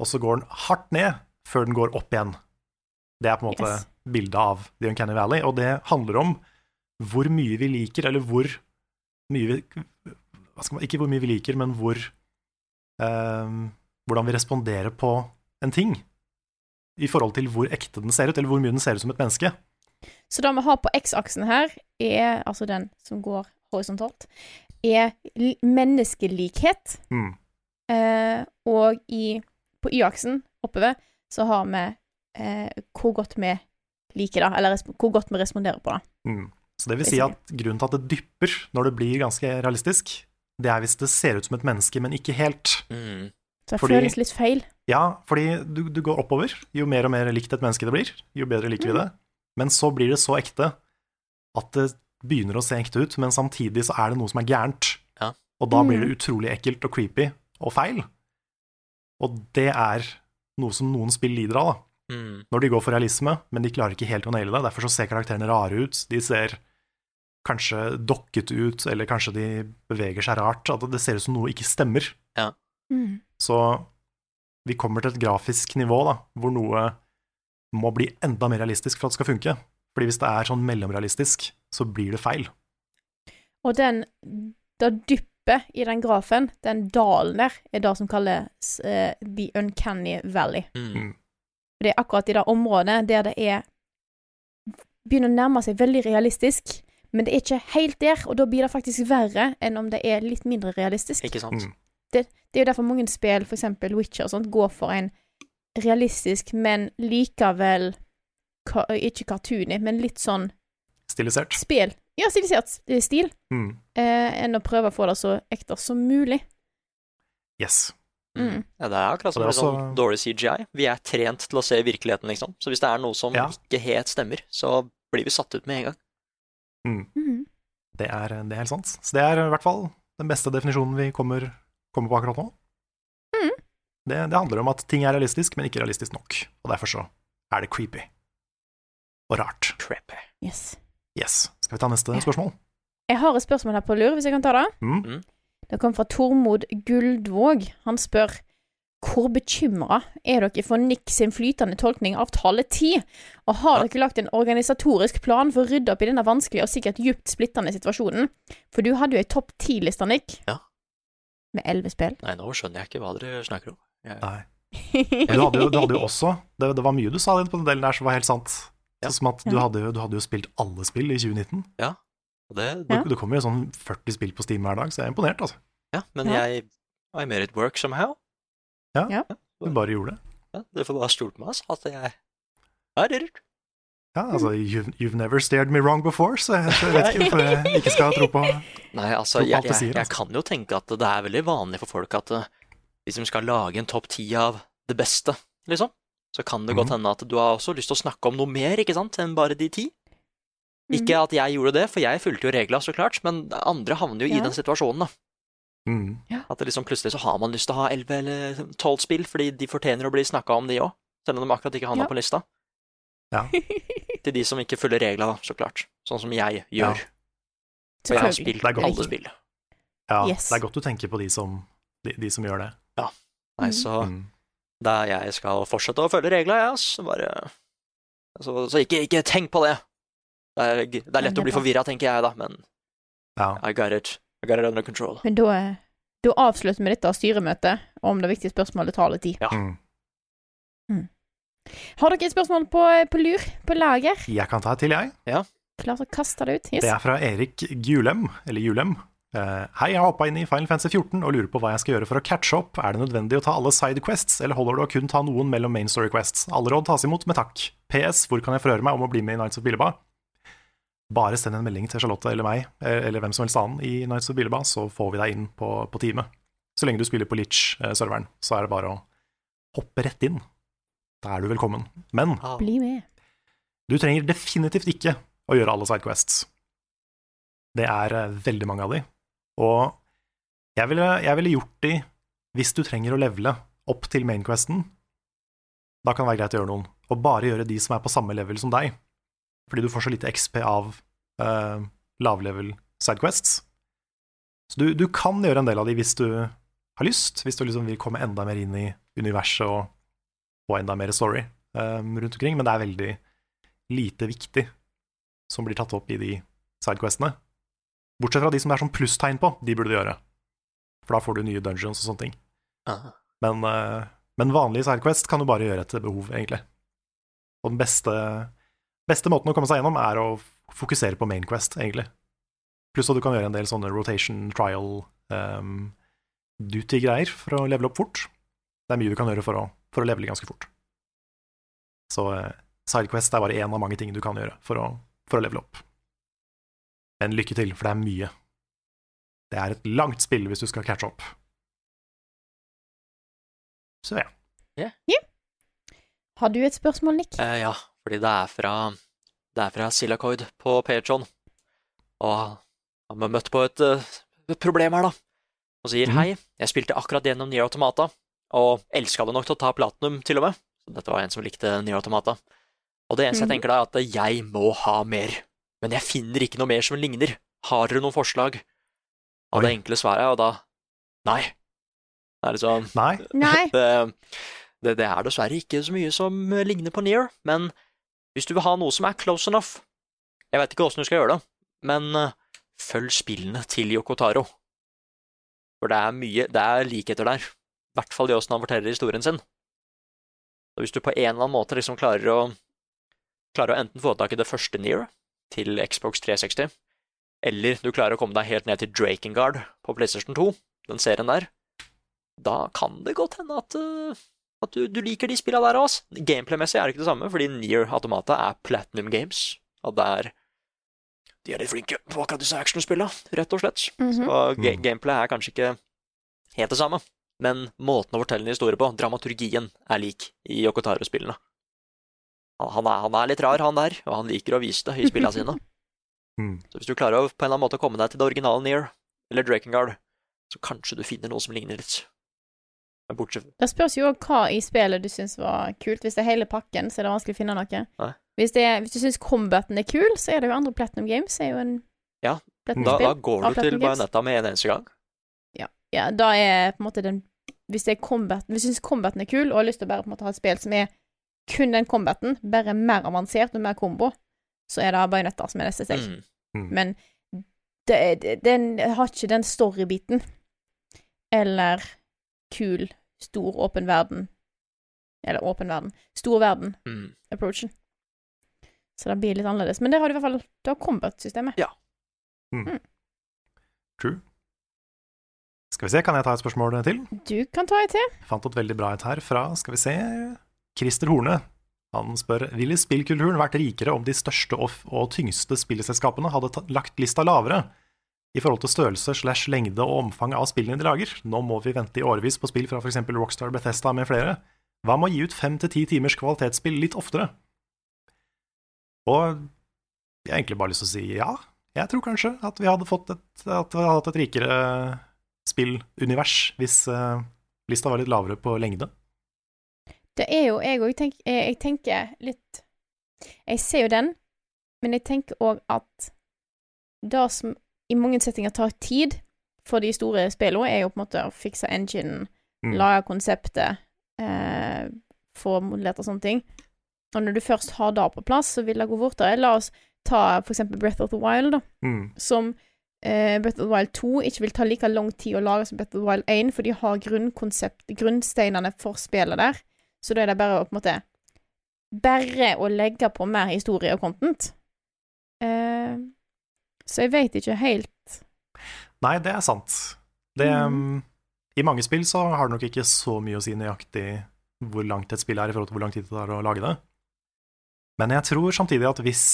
og så går den hardt ned før den går opp igjen. Det er på en måte Yes. bildet av The Uncanny Valley, og det handler om hvor mye vi liker, eller hvor mye vi man, Ikke hvor mye vi liker, men hvor eh, Hvordan vi responderer på en ting i forhold til hvor ekte den ser ut, eller hvor mye den ser ut som et menneske. Så det vi har på X-aksen her, er altså den som går horisontalt, er menneskelikhet. Mm. Eh, og i, på Y-aksen oppover så har vi eh, hvor godt vi liker det, eller hvor godt vi responderer på det. Mm. Så det vil si at grunnen til at det dypper når det blir ganske realistisk, det er hvis det ser ut som et menneske, men ikke helt. Mm. Så det Fordi- føles litt feil. Ja, fordi du, du går oppover. Jo mer og mer likt et menneske det blir, jo bedre liker vi det. Men så blir det så ekte at det begynner å se ekte ut, men samtidig så er det noe som er gærent. Ja. Og da blir Mm. det utrolig ekkelt og creepy og feil. Og det er noe som noen spill lider av, da. Mm. når de går for realisme, men de klarer ikke helt å naile det. Derfor så ser karakterene rare ut. De ser kanskje dokket ut, eller kanskje de beveger seg rart. At det ser ut som noe ikke stemmer. Mm. Så vi kommer til et grafisk nivå da, hvor noe må bli enda mer realistisk for at det skal funke. Fordi hvis det er sånn mellomrealistisk, så blir det feil. Og den Det dyppet i den grafen, den dalen der, er det som kalles uh, The Uncanny Valley. Mm. Det er akkurat i det området der det er Begynner å nærme seg veldig realistisk, men det er ikke helt der, og da blir det faktisk verre enn om det er litt mindre realistisk. Ikke sant? Mm. det, det er jo derfor mange spill, eksempel Witcher og sånt, går for en realistisk, men likevel ka, ikke cartoony, men litt sånn Stilisert. spill. Ja, stilisert stil, Mm. eh, enn å prøve å få det så ekte som mulig. Yes. Mm. Ja, det er akkurat som med det er sånn også- dårlig CGI. Vi er trent til å se virkeligheten, liksom. Så hvis det er noe som Ja. ikke helt stemmer, så blir vi satt ut med en gang. Mm. Det er, det er helt sant. Så det er i hvert fall den beste definisjonen vi kommer, kommer på akkurat nå. Mm. Det, det handler om at ting er realistisk, men ikke realistisk nok. Og derfor så er det creepy. Og rart. Creepy. Yes. Yes. Skal vi ta neste spørsmål? Jeg har et spørsmål her på lur, hvis jeg kan ta det. Mm. Det kom fra Tormod Guldvåg. Han spør hvor bekymra er dere for Nick sin flytende tolkning av tallet ti? Og har dere lagt en organisatorisk plan for å rydde opp i denne vanskelige og sikkert djupt splittende situasjonen? For du hadde jo ei topp ti-liste, Nick. Ja. Med elleve spill. Nei, nå skjønner jeg ikke hva dere snakker om. Jeg... Nei. Men Du hadde, jo, du hadde jo også det, det var mye du sa på den delen der som var helt sant. Ja. Sånn som at du hadde, jo, du hadde jo spilt alle spill i 2019. Og det, Ja. Det, det kommer jo sånn 40 spill på Steam hver dag, så jeg er imponert, altså. ja, men Ja. jeg I made it work somehow. Du bare gjorde det. Ja, dere får bare stole på meg, altså. At jeg er rørt. Ja, altså, you've, you've never stared me wrong before, så jeg, så jeg vet ikke hvorfor jeg ikke skal tro på Nei, altså, Tro på jeg, alt du jeg, sier, jeg altså. kan jo tenke at det er veldig vanlig for folk at eh, hvis de skal lage en topp ti av det beste, liksom, så kan det godt Mhm. hende at du har også lyst til å snakke om noe mer, ikke sant, enn bare de ti. Mhm. Ikke at jeg gjorde det, for jeg fulgte jo regla, så klart, men andre havner jo Ja. i den situasjonen, da. Mm. At det liksom plutselig så har man lyst til å ha elleve eller tolv spill, fordi de fortjener å bli snakka om, de òg. Selv om de akkurat ikke havna Ja. på lista. Ja. Til de som ikke følger regla, så klart. Sånn som jeg Ja. gjør. For jeg har spilt alle spill. Ja, Yes. det er godt du tenker på de som, de, de som gjør det. Nei, Mhm. så Mm. Da jeg skal fortsette å følge regla, jeg, så bare Så, så ikke, ikke tenk på det. Det er, det er lett det er å bli forvirra, tenker jeg, da, men Ja. I got it. I got it under control. Men da, eh, da avslutter vi dette styremøtet om det viktige spørsmålet tallet Ja. Mm. Har dere et spørsmål på, på lur, på lager? Jeg kan ta et til, jeg. Ja. Klart å kaste det ut? Yes. Det er fra Erik Gulem, eller Julem. Uh, Hei, jeg har hoppa inn i Final Fantasy 14 og lurer på hva jeg skal gjøre for å catche opp. Er det nødvendig å ta alle sidequests, eller holder det å kun ta noen mellom main story quests? Alle råd tas imot med takk. PS. Hvor kan jeg forhøre meg om å bli med i Nights of Billeba? Bare send en melding til Charlotte eller meg, eh, eller hvem som helst annen i Nights of Billeba, så får vi deg inn på, på teamet. Så lenge du spiller på Litch-serveren, så er det bare å hoppe rett inn. Da er du velkommen. Men. Bli med. du trenger definitivt ikke å gjøre alle sidequests. Det er eh, veldig mange av de, og jeg ville, jeg ville gjort de hvis du trenger å levele opp til mainquesten. Da kan det være greit å gjøre noen, og bare gjøre de som er på samme level som deg, fordi du får så lite XP av uh, lavlevel sidequests. Så du, du kan gjøre en del av de hvis du har lyst, hvis du liksom vil komme enda mer inn i universet og få enda mer story um, rundt omkring, men det er veldig lite viktig som blir tatt opp i de sidequestene. Bortsett fra de som det er sånn plusstegn på, de burde du gjøre. For da får du nye dungeons og sånne ting. Men, uh, men vanlige sidequest kan du bare gjøre etter behov, egentlig. Og den beste, beste måten å komme seg gjennom er å fokusere på Main Quest, egentlig. Pluss at du kan gjøre en del sånne rotation trial um, duty-greier for å levele opp fort. Det er mye du kan gjøre for å, for å levele ganske fort. Så uh, sidequest er bare én av mange ting du kan gjøre for å, for å levele opp. Men lykke til, for det er mye. Det er et langt spill hvis du skal catche opp. Så ja. Har du et spørsmål, Nick? Uh, ja, fordi det er fra Det er fra Silacoid på Patreon. Og han ble møtt på et, eh, et problem her, da. Og sier Mhm. hei, jeg spilte akkurat gjennom Nier Automata, og elska det nok til å ta platinum, til og med. Så dette var en som likte Nier Automata. Og det eneste Mhm. jeg tenker da, er at jeg må ha mer. Men jeg finner ikke noe mer som ligner. Har dere noen forslag? Og det enkle svaret er jo da nei. Det er liksom Nei, det, det, det er dessverre ikke så mye som eh, ligner på Near, men hvis du vil ha noe som er close enough Jeg vet ikke åssen du skal gjøre det, men eh, følg spillene til Yokotaro. For det er mye Det er likheter der. I hvert fall i åssen han forteller historien sin. Og hvis du på en eller annen måte liksom klarer å Klarer å enten få tak i det første Near til Xbox 360, eller du klarer å komme deg helt ned til Drakengard på PlayStation 2, den serien der, da kan det godt hende at, eh, at du, du liker de spillene der òg. Gameplay-messig er det ikke det samme, fordi Near Automata er Platinum Games, og det er De er litt flinke på akkurat disse actionspilla, rett og slett. Mhm. Så ga gameplay er kanskje ikke helt det samme, men måten å fortelle en historie på, dramaturgien, er lik i Yokotaro-spillene. Han, han, er, han er litt rar, han der, og han liker å vise det i spillene sine. Mm. Så hvis du klarer å på en eller annen måte komme deg til det originale Near, eller Drakengard, så kanskje du finner noe som ligner litt. Bortsett Det spørs jo også hva i spillet du syns var kult. Hvis det er hele pakken, så er det vanskelig å finne noe. Hvis, det er, hvis du syns combaten er kul, så er det jo andre Platinum Games. Er jo en Ja, da, da går du til Bajonetta med en eneste gang. Ja, da er på en måte den Hvis det er combat Hvis du syns combaten er kul, og har lyst til å bare på en måte ha et spill som er kun den combaten, bare mer avansert og mer kombo, så er det Bajonetta som er neste steg. Mm. Mm. Men det, det, den har ikke den storybiten. Eller kul, stor, åpen verden. Eller åpen verden. Stor verden-approachen. Mm. Så det blir litt annerledes. Men der har du i hvert fall Du har combat-systemet. Ja. True. Skal vi se, kan jeg ta et spørsmål til? Du kan ta et til. Jeg fant et veldig bra et her fra, skal vi se, Christer Horne. Han spør ville spillkulturen vært rikere om de største og, og tyngste spillselskapene hadde ta, lagt lista lavere i forhold til størrelse slash lengde og omfang av spillene de lager. Nå må vi vente i årevis på spill fra f.eks. Rockstar, Bethesda med flere. Hva med å gi ut fem til ti timers kvalitetsspill litt oftere? Og jeg har egentlig bare lyst til å si ja. Jeg tror kanskje at vi hadde fått et, at vi hadde hatt et rikere spillunivers hvis uh, lista var litt lavere på lengde. Det er jo jeg òg tenk, jeg tenker litt Jeg ser jo den, men jeg tenker òg at det som i mange settinger tar tid for de store spillene, er jo på en måte å fikse enginen, Mm. lage konseptet, eh, få modellert og sånne ting. Og når du først har det på plass, så vil det gå fortere. La oss ta for eksempel Breath of the Wild, da. Mm. som eh, Breath of the Wild 2 ikke vil ta like lang tid å lage som Breath of the Wild 1, for de har grunnsteinene for spillet der. Så da er det bare å på en måte Bare å legge på mer historie og content. Eh, så jeg vet ikke helt Nei, det er sant. Det, Mm. I mange spill så har det nok ikke så mye å si nøyaktig hvor langt et spill er i forhold til hvor lang tid det tar å lage det. Men jeg tror samtidig at hvis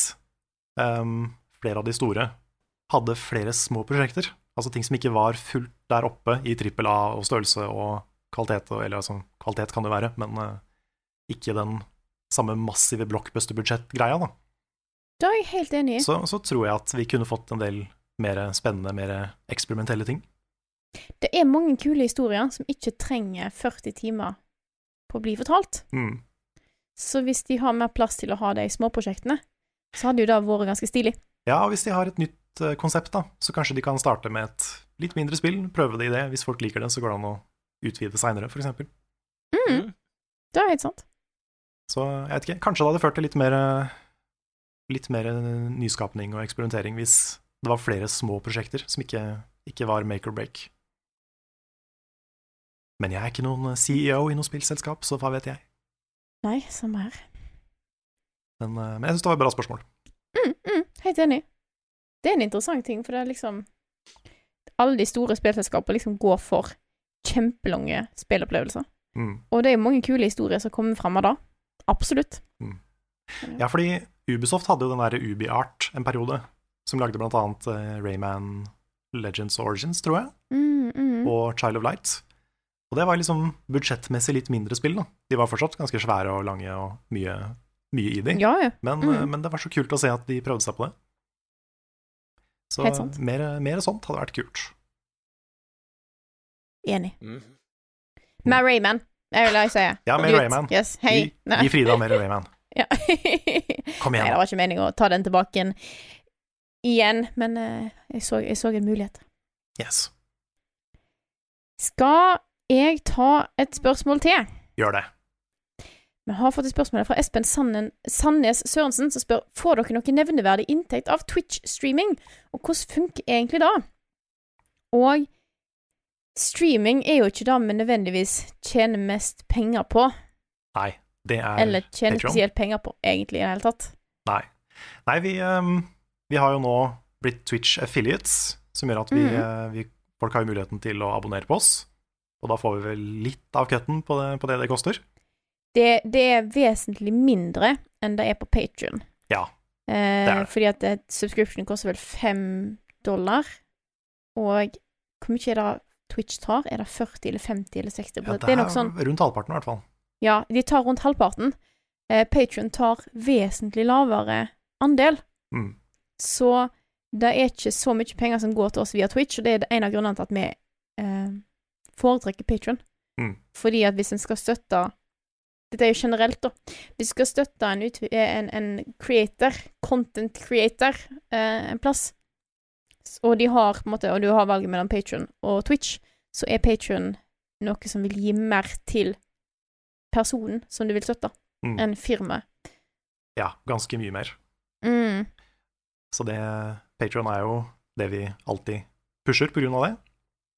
um, flere av de store hadde flere små prosjekter, altså ting som ikke var fullt der oppe i trippel A og størrelse og kvalitet, eller altså kvalitet kan det være, men uh, ikke den samme massive blockbuster-budsjett-greia, da. Da er jeg helt enig i. Så, så tror jeg at vi kunne fått en del mer spennende, mer eksperimentelle ting. Det er mange kule historier som ikke trenger 40 timer på å bli fortalt. Mm. Så hvis de har mer plass til å ha de småprosjektene, så hadde jo det vært ganske stilig. Ja, og hvis de har et nytt eh, konsept, da, så kanskje de kan starte med et litt mindre spill, prøve det i det. Hvis folk liker det, så går det an å utvide seinere, f.eks. Mm. Det er helt sant. Så jeg vet ikke, kanskje det hadde ført til litt mer eh, Litt mer nyskapning og eksperimentering hvis det var flere små prosjekter som ikke, ikke var make or break. Men jeg er ikke noen CEO i noe spillselskap, så hva vet jeg. Nei, samme her. Men, eh, men jeg syns det var et bra spørsmål. Mm, mm, helt enig. Det er en interessant ting, for det er liksom Alle de store spillselskapene liksom går for kjempelange spillopplevelser. Mm. Og det er mange kule historier som kommer frem av det. Absolutt. Ja, fordi Ubisoft hadde jo den derre UbiArt en periode, som lagde blant annet eh, Rayman Legends Origins, tror jeg, Mm, mm. og Child of Light. Og det var liksom budsjettmessig litt mindre spill, da. De var fortsatt ganske svære og lange og mye, mye i de, Ja, ja. men, Mm. eh, men det var så kult å se at de prøvde seg på det. Så Helt sant. mer, mer sånt hadde vært kult. Enig. Mm. Med Rayman, jeg vil jeg si. Ja, med Rayman. Yes. Gi, gi Frida mer Rayman. Ja. Kom Nei, det var ikke meningen å ta den tilbake igjen, igjen men uh, jeg, så, jeg så en mulighet. Yes. Skal jeg ta et spørsmål til? Gjør det. Vi har fått et spørsmål fra Espen Sannen, Sandnes Sørensen, som spør får dere noe nevneverdig inntekt av Twitch-streaming, og hvordan funker egentlig det? Og streaming er jo ikke det vi nødvendigvis tjener mest penger på, Nei, det er eller tjener Patreon. spesielt penger på, egentlig, i det hele tatt. Nei. Nei, vi, ehm, vi har jo nå blitt Twitch affiliates, som gjør at vi, mm. eh, vi, folk har muligheten til å abonnere på oss. Og da får vi vel litt av cutten på det på det, det koster. Det, det er vesentlig mindre enn det er på Patrion. Ja. det er det. Fordi at et subscription koster vel fem dollar. Og hvor mye er det Twitch tar? Er det 40 eller 50 eller 60 Ja, det, er nok sånn rundt halvparten, i hvert fall. Ja, de tar rundt halvparten. Eh, Patrion tar vesentlig lavere andel. Mm. Så det er ikke så mye penger som går til oss via Twitch, og det er en av grunnene til at vi eh, foretrekker Patrion. Mm. Fordi at hvis en skal støtte Dette er jo generelt, da. Hvis en skal støtte en, eh, en, en creator, content creator, eh, en plass, og de har på en måte, og du har valget mellom Patrion og Twitch, så er Patrion noe som vil gi mer til personen som du vil støtte, Mm. enn firmaet. Ja, ganske mye mer. Mm. Så det Patron er jo det vi alltid pusher på grunn av det.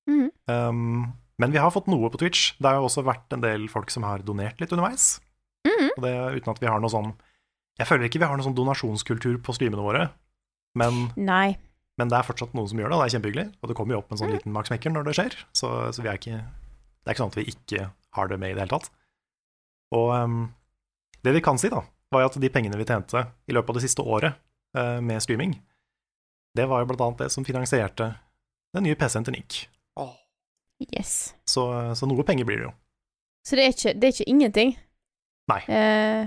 Mm. Um, men vi har fått noe på Twitch. Det har jo også vært en del folk som har donert litt underveis. Mhm. Og det uten at vi har noe sånn Jeg føler ikke vi har noe sånn donasjonskultur på streamene våre, men, Nei. men det er fortsatt noen som gjør det, og det er kjempehyggelig. Og det kommer jo opp en sånn Mhm. liten maksmekker når det skjer, så, så vi er ikke Det er ikke sånn at vi ikke har det med i det hele tatt. Og um, det vi kan si, da, var at de pengene vi tjente i løpet av det siste året uh, med streaming, det var jo blant annet det som finansierte den nye PC-en til Nick. Yes. Så, så noe penger blir det jo. Så det er ikke, det er ikke ingenting. Nei. Eh,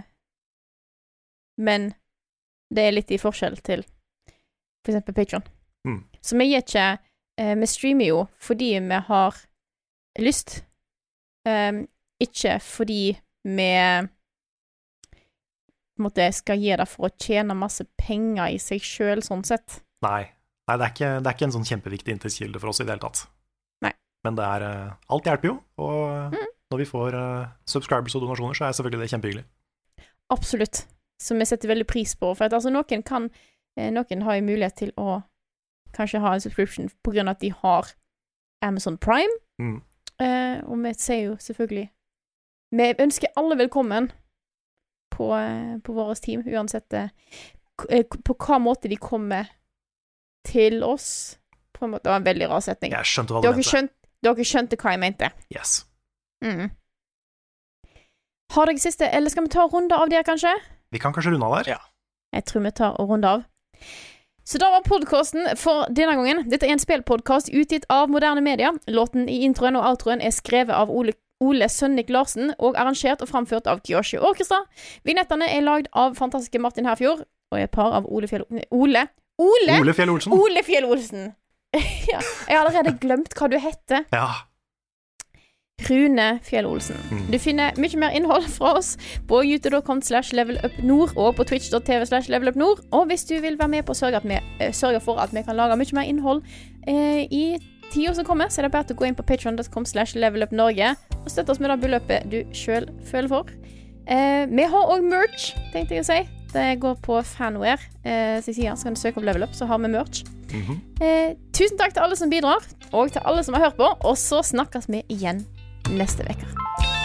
men det er litt i forskjell til for eksempel Patron. Mm. Så vi gir ikke eh, Vi streamer jo fordi vi har lyst, eh, ikke fordi vi på en måte skal gi det for å tjene masse penger i seg sjøl, sånn sett. Nei, Nei det, er ikke, det er ikke en sånn kjempeviktig inntektskilde for oss i det hele tatt. Nei. Men det er eh, Alt hjelper jo, og Mm. når vi får uh, subscribers og donasjoner, så er selvfølgelig det kjempehyggelig. Absolutt. Som vi setter veldig pris på. For at altså, noen kan eh, Noen har jo mulighet til å kanskje ha en subscription på grunn av at de har Amazon Prime. Mm. Uh, og vi ser jo selvfølgelig Vi ønsker alle velkommen på, eh, på vårt team, uansett eh, eh, på hva måte de kommer til oss. På en måte, det var en veldig rar setning. Jeg skjønte hva du Dere, mente. skjønt, dere skjønte hva jeg mente. Yes. Mm. Har dere siste, eller skal vi ta en runde av der, kanskje? Vi kan kanskje runde av der? Ja. Jeg tror vi tar og runder av. Så da var podkasten for denne gangen. Dette er en spillpodkast utgitt av moderne media. Låten i introen og outroen er skrevet av Ole, Ole Sønnik Larsen og arrangert og framført av Kyoshi Orkestra. Vignettene er lagd av fantastiske Martin Herfjord og er par av Ole Fjell... Ole! Ole! Ole Fjell Olsen. Ole Fjell Olsen! ja, jeg har allerede glemt hva du heter. Ja. Rune Fjell Olsen. Mm. Du finner mye mer innhold fra oss på youtube.com slash levelupnord og på twitch.tv slash levelupnord. Og hvis du vil være med på å sørge, at vi, eh, sørge for at vi kan lage mye mer innhold eh, i tida som kommer, så er det bare til å gå inn på patreon.com slash levelupnorge og støtte oss med det beløpet du sjøl føler for. Eh, vi har òg merch, tenkte jeg å si. Det går på fanware. Eh, sin side, så kan du søke opp Level Up, så har vi merch. Mhm. Eh, tusen takk til alle som bidrar, og til alle som har hørt på. Og så snakkes vi igjen neste uke.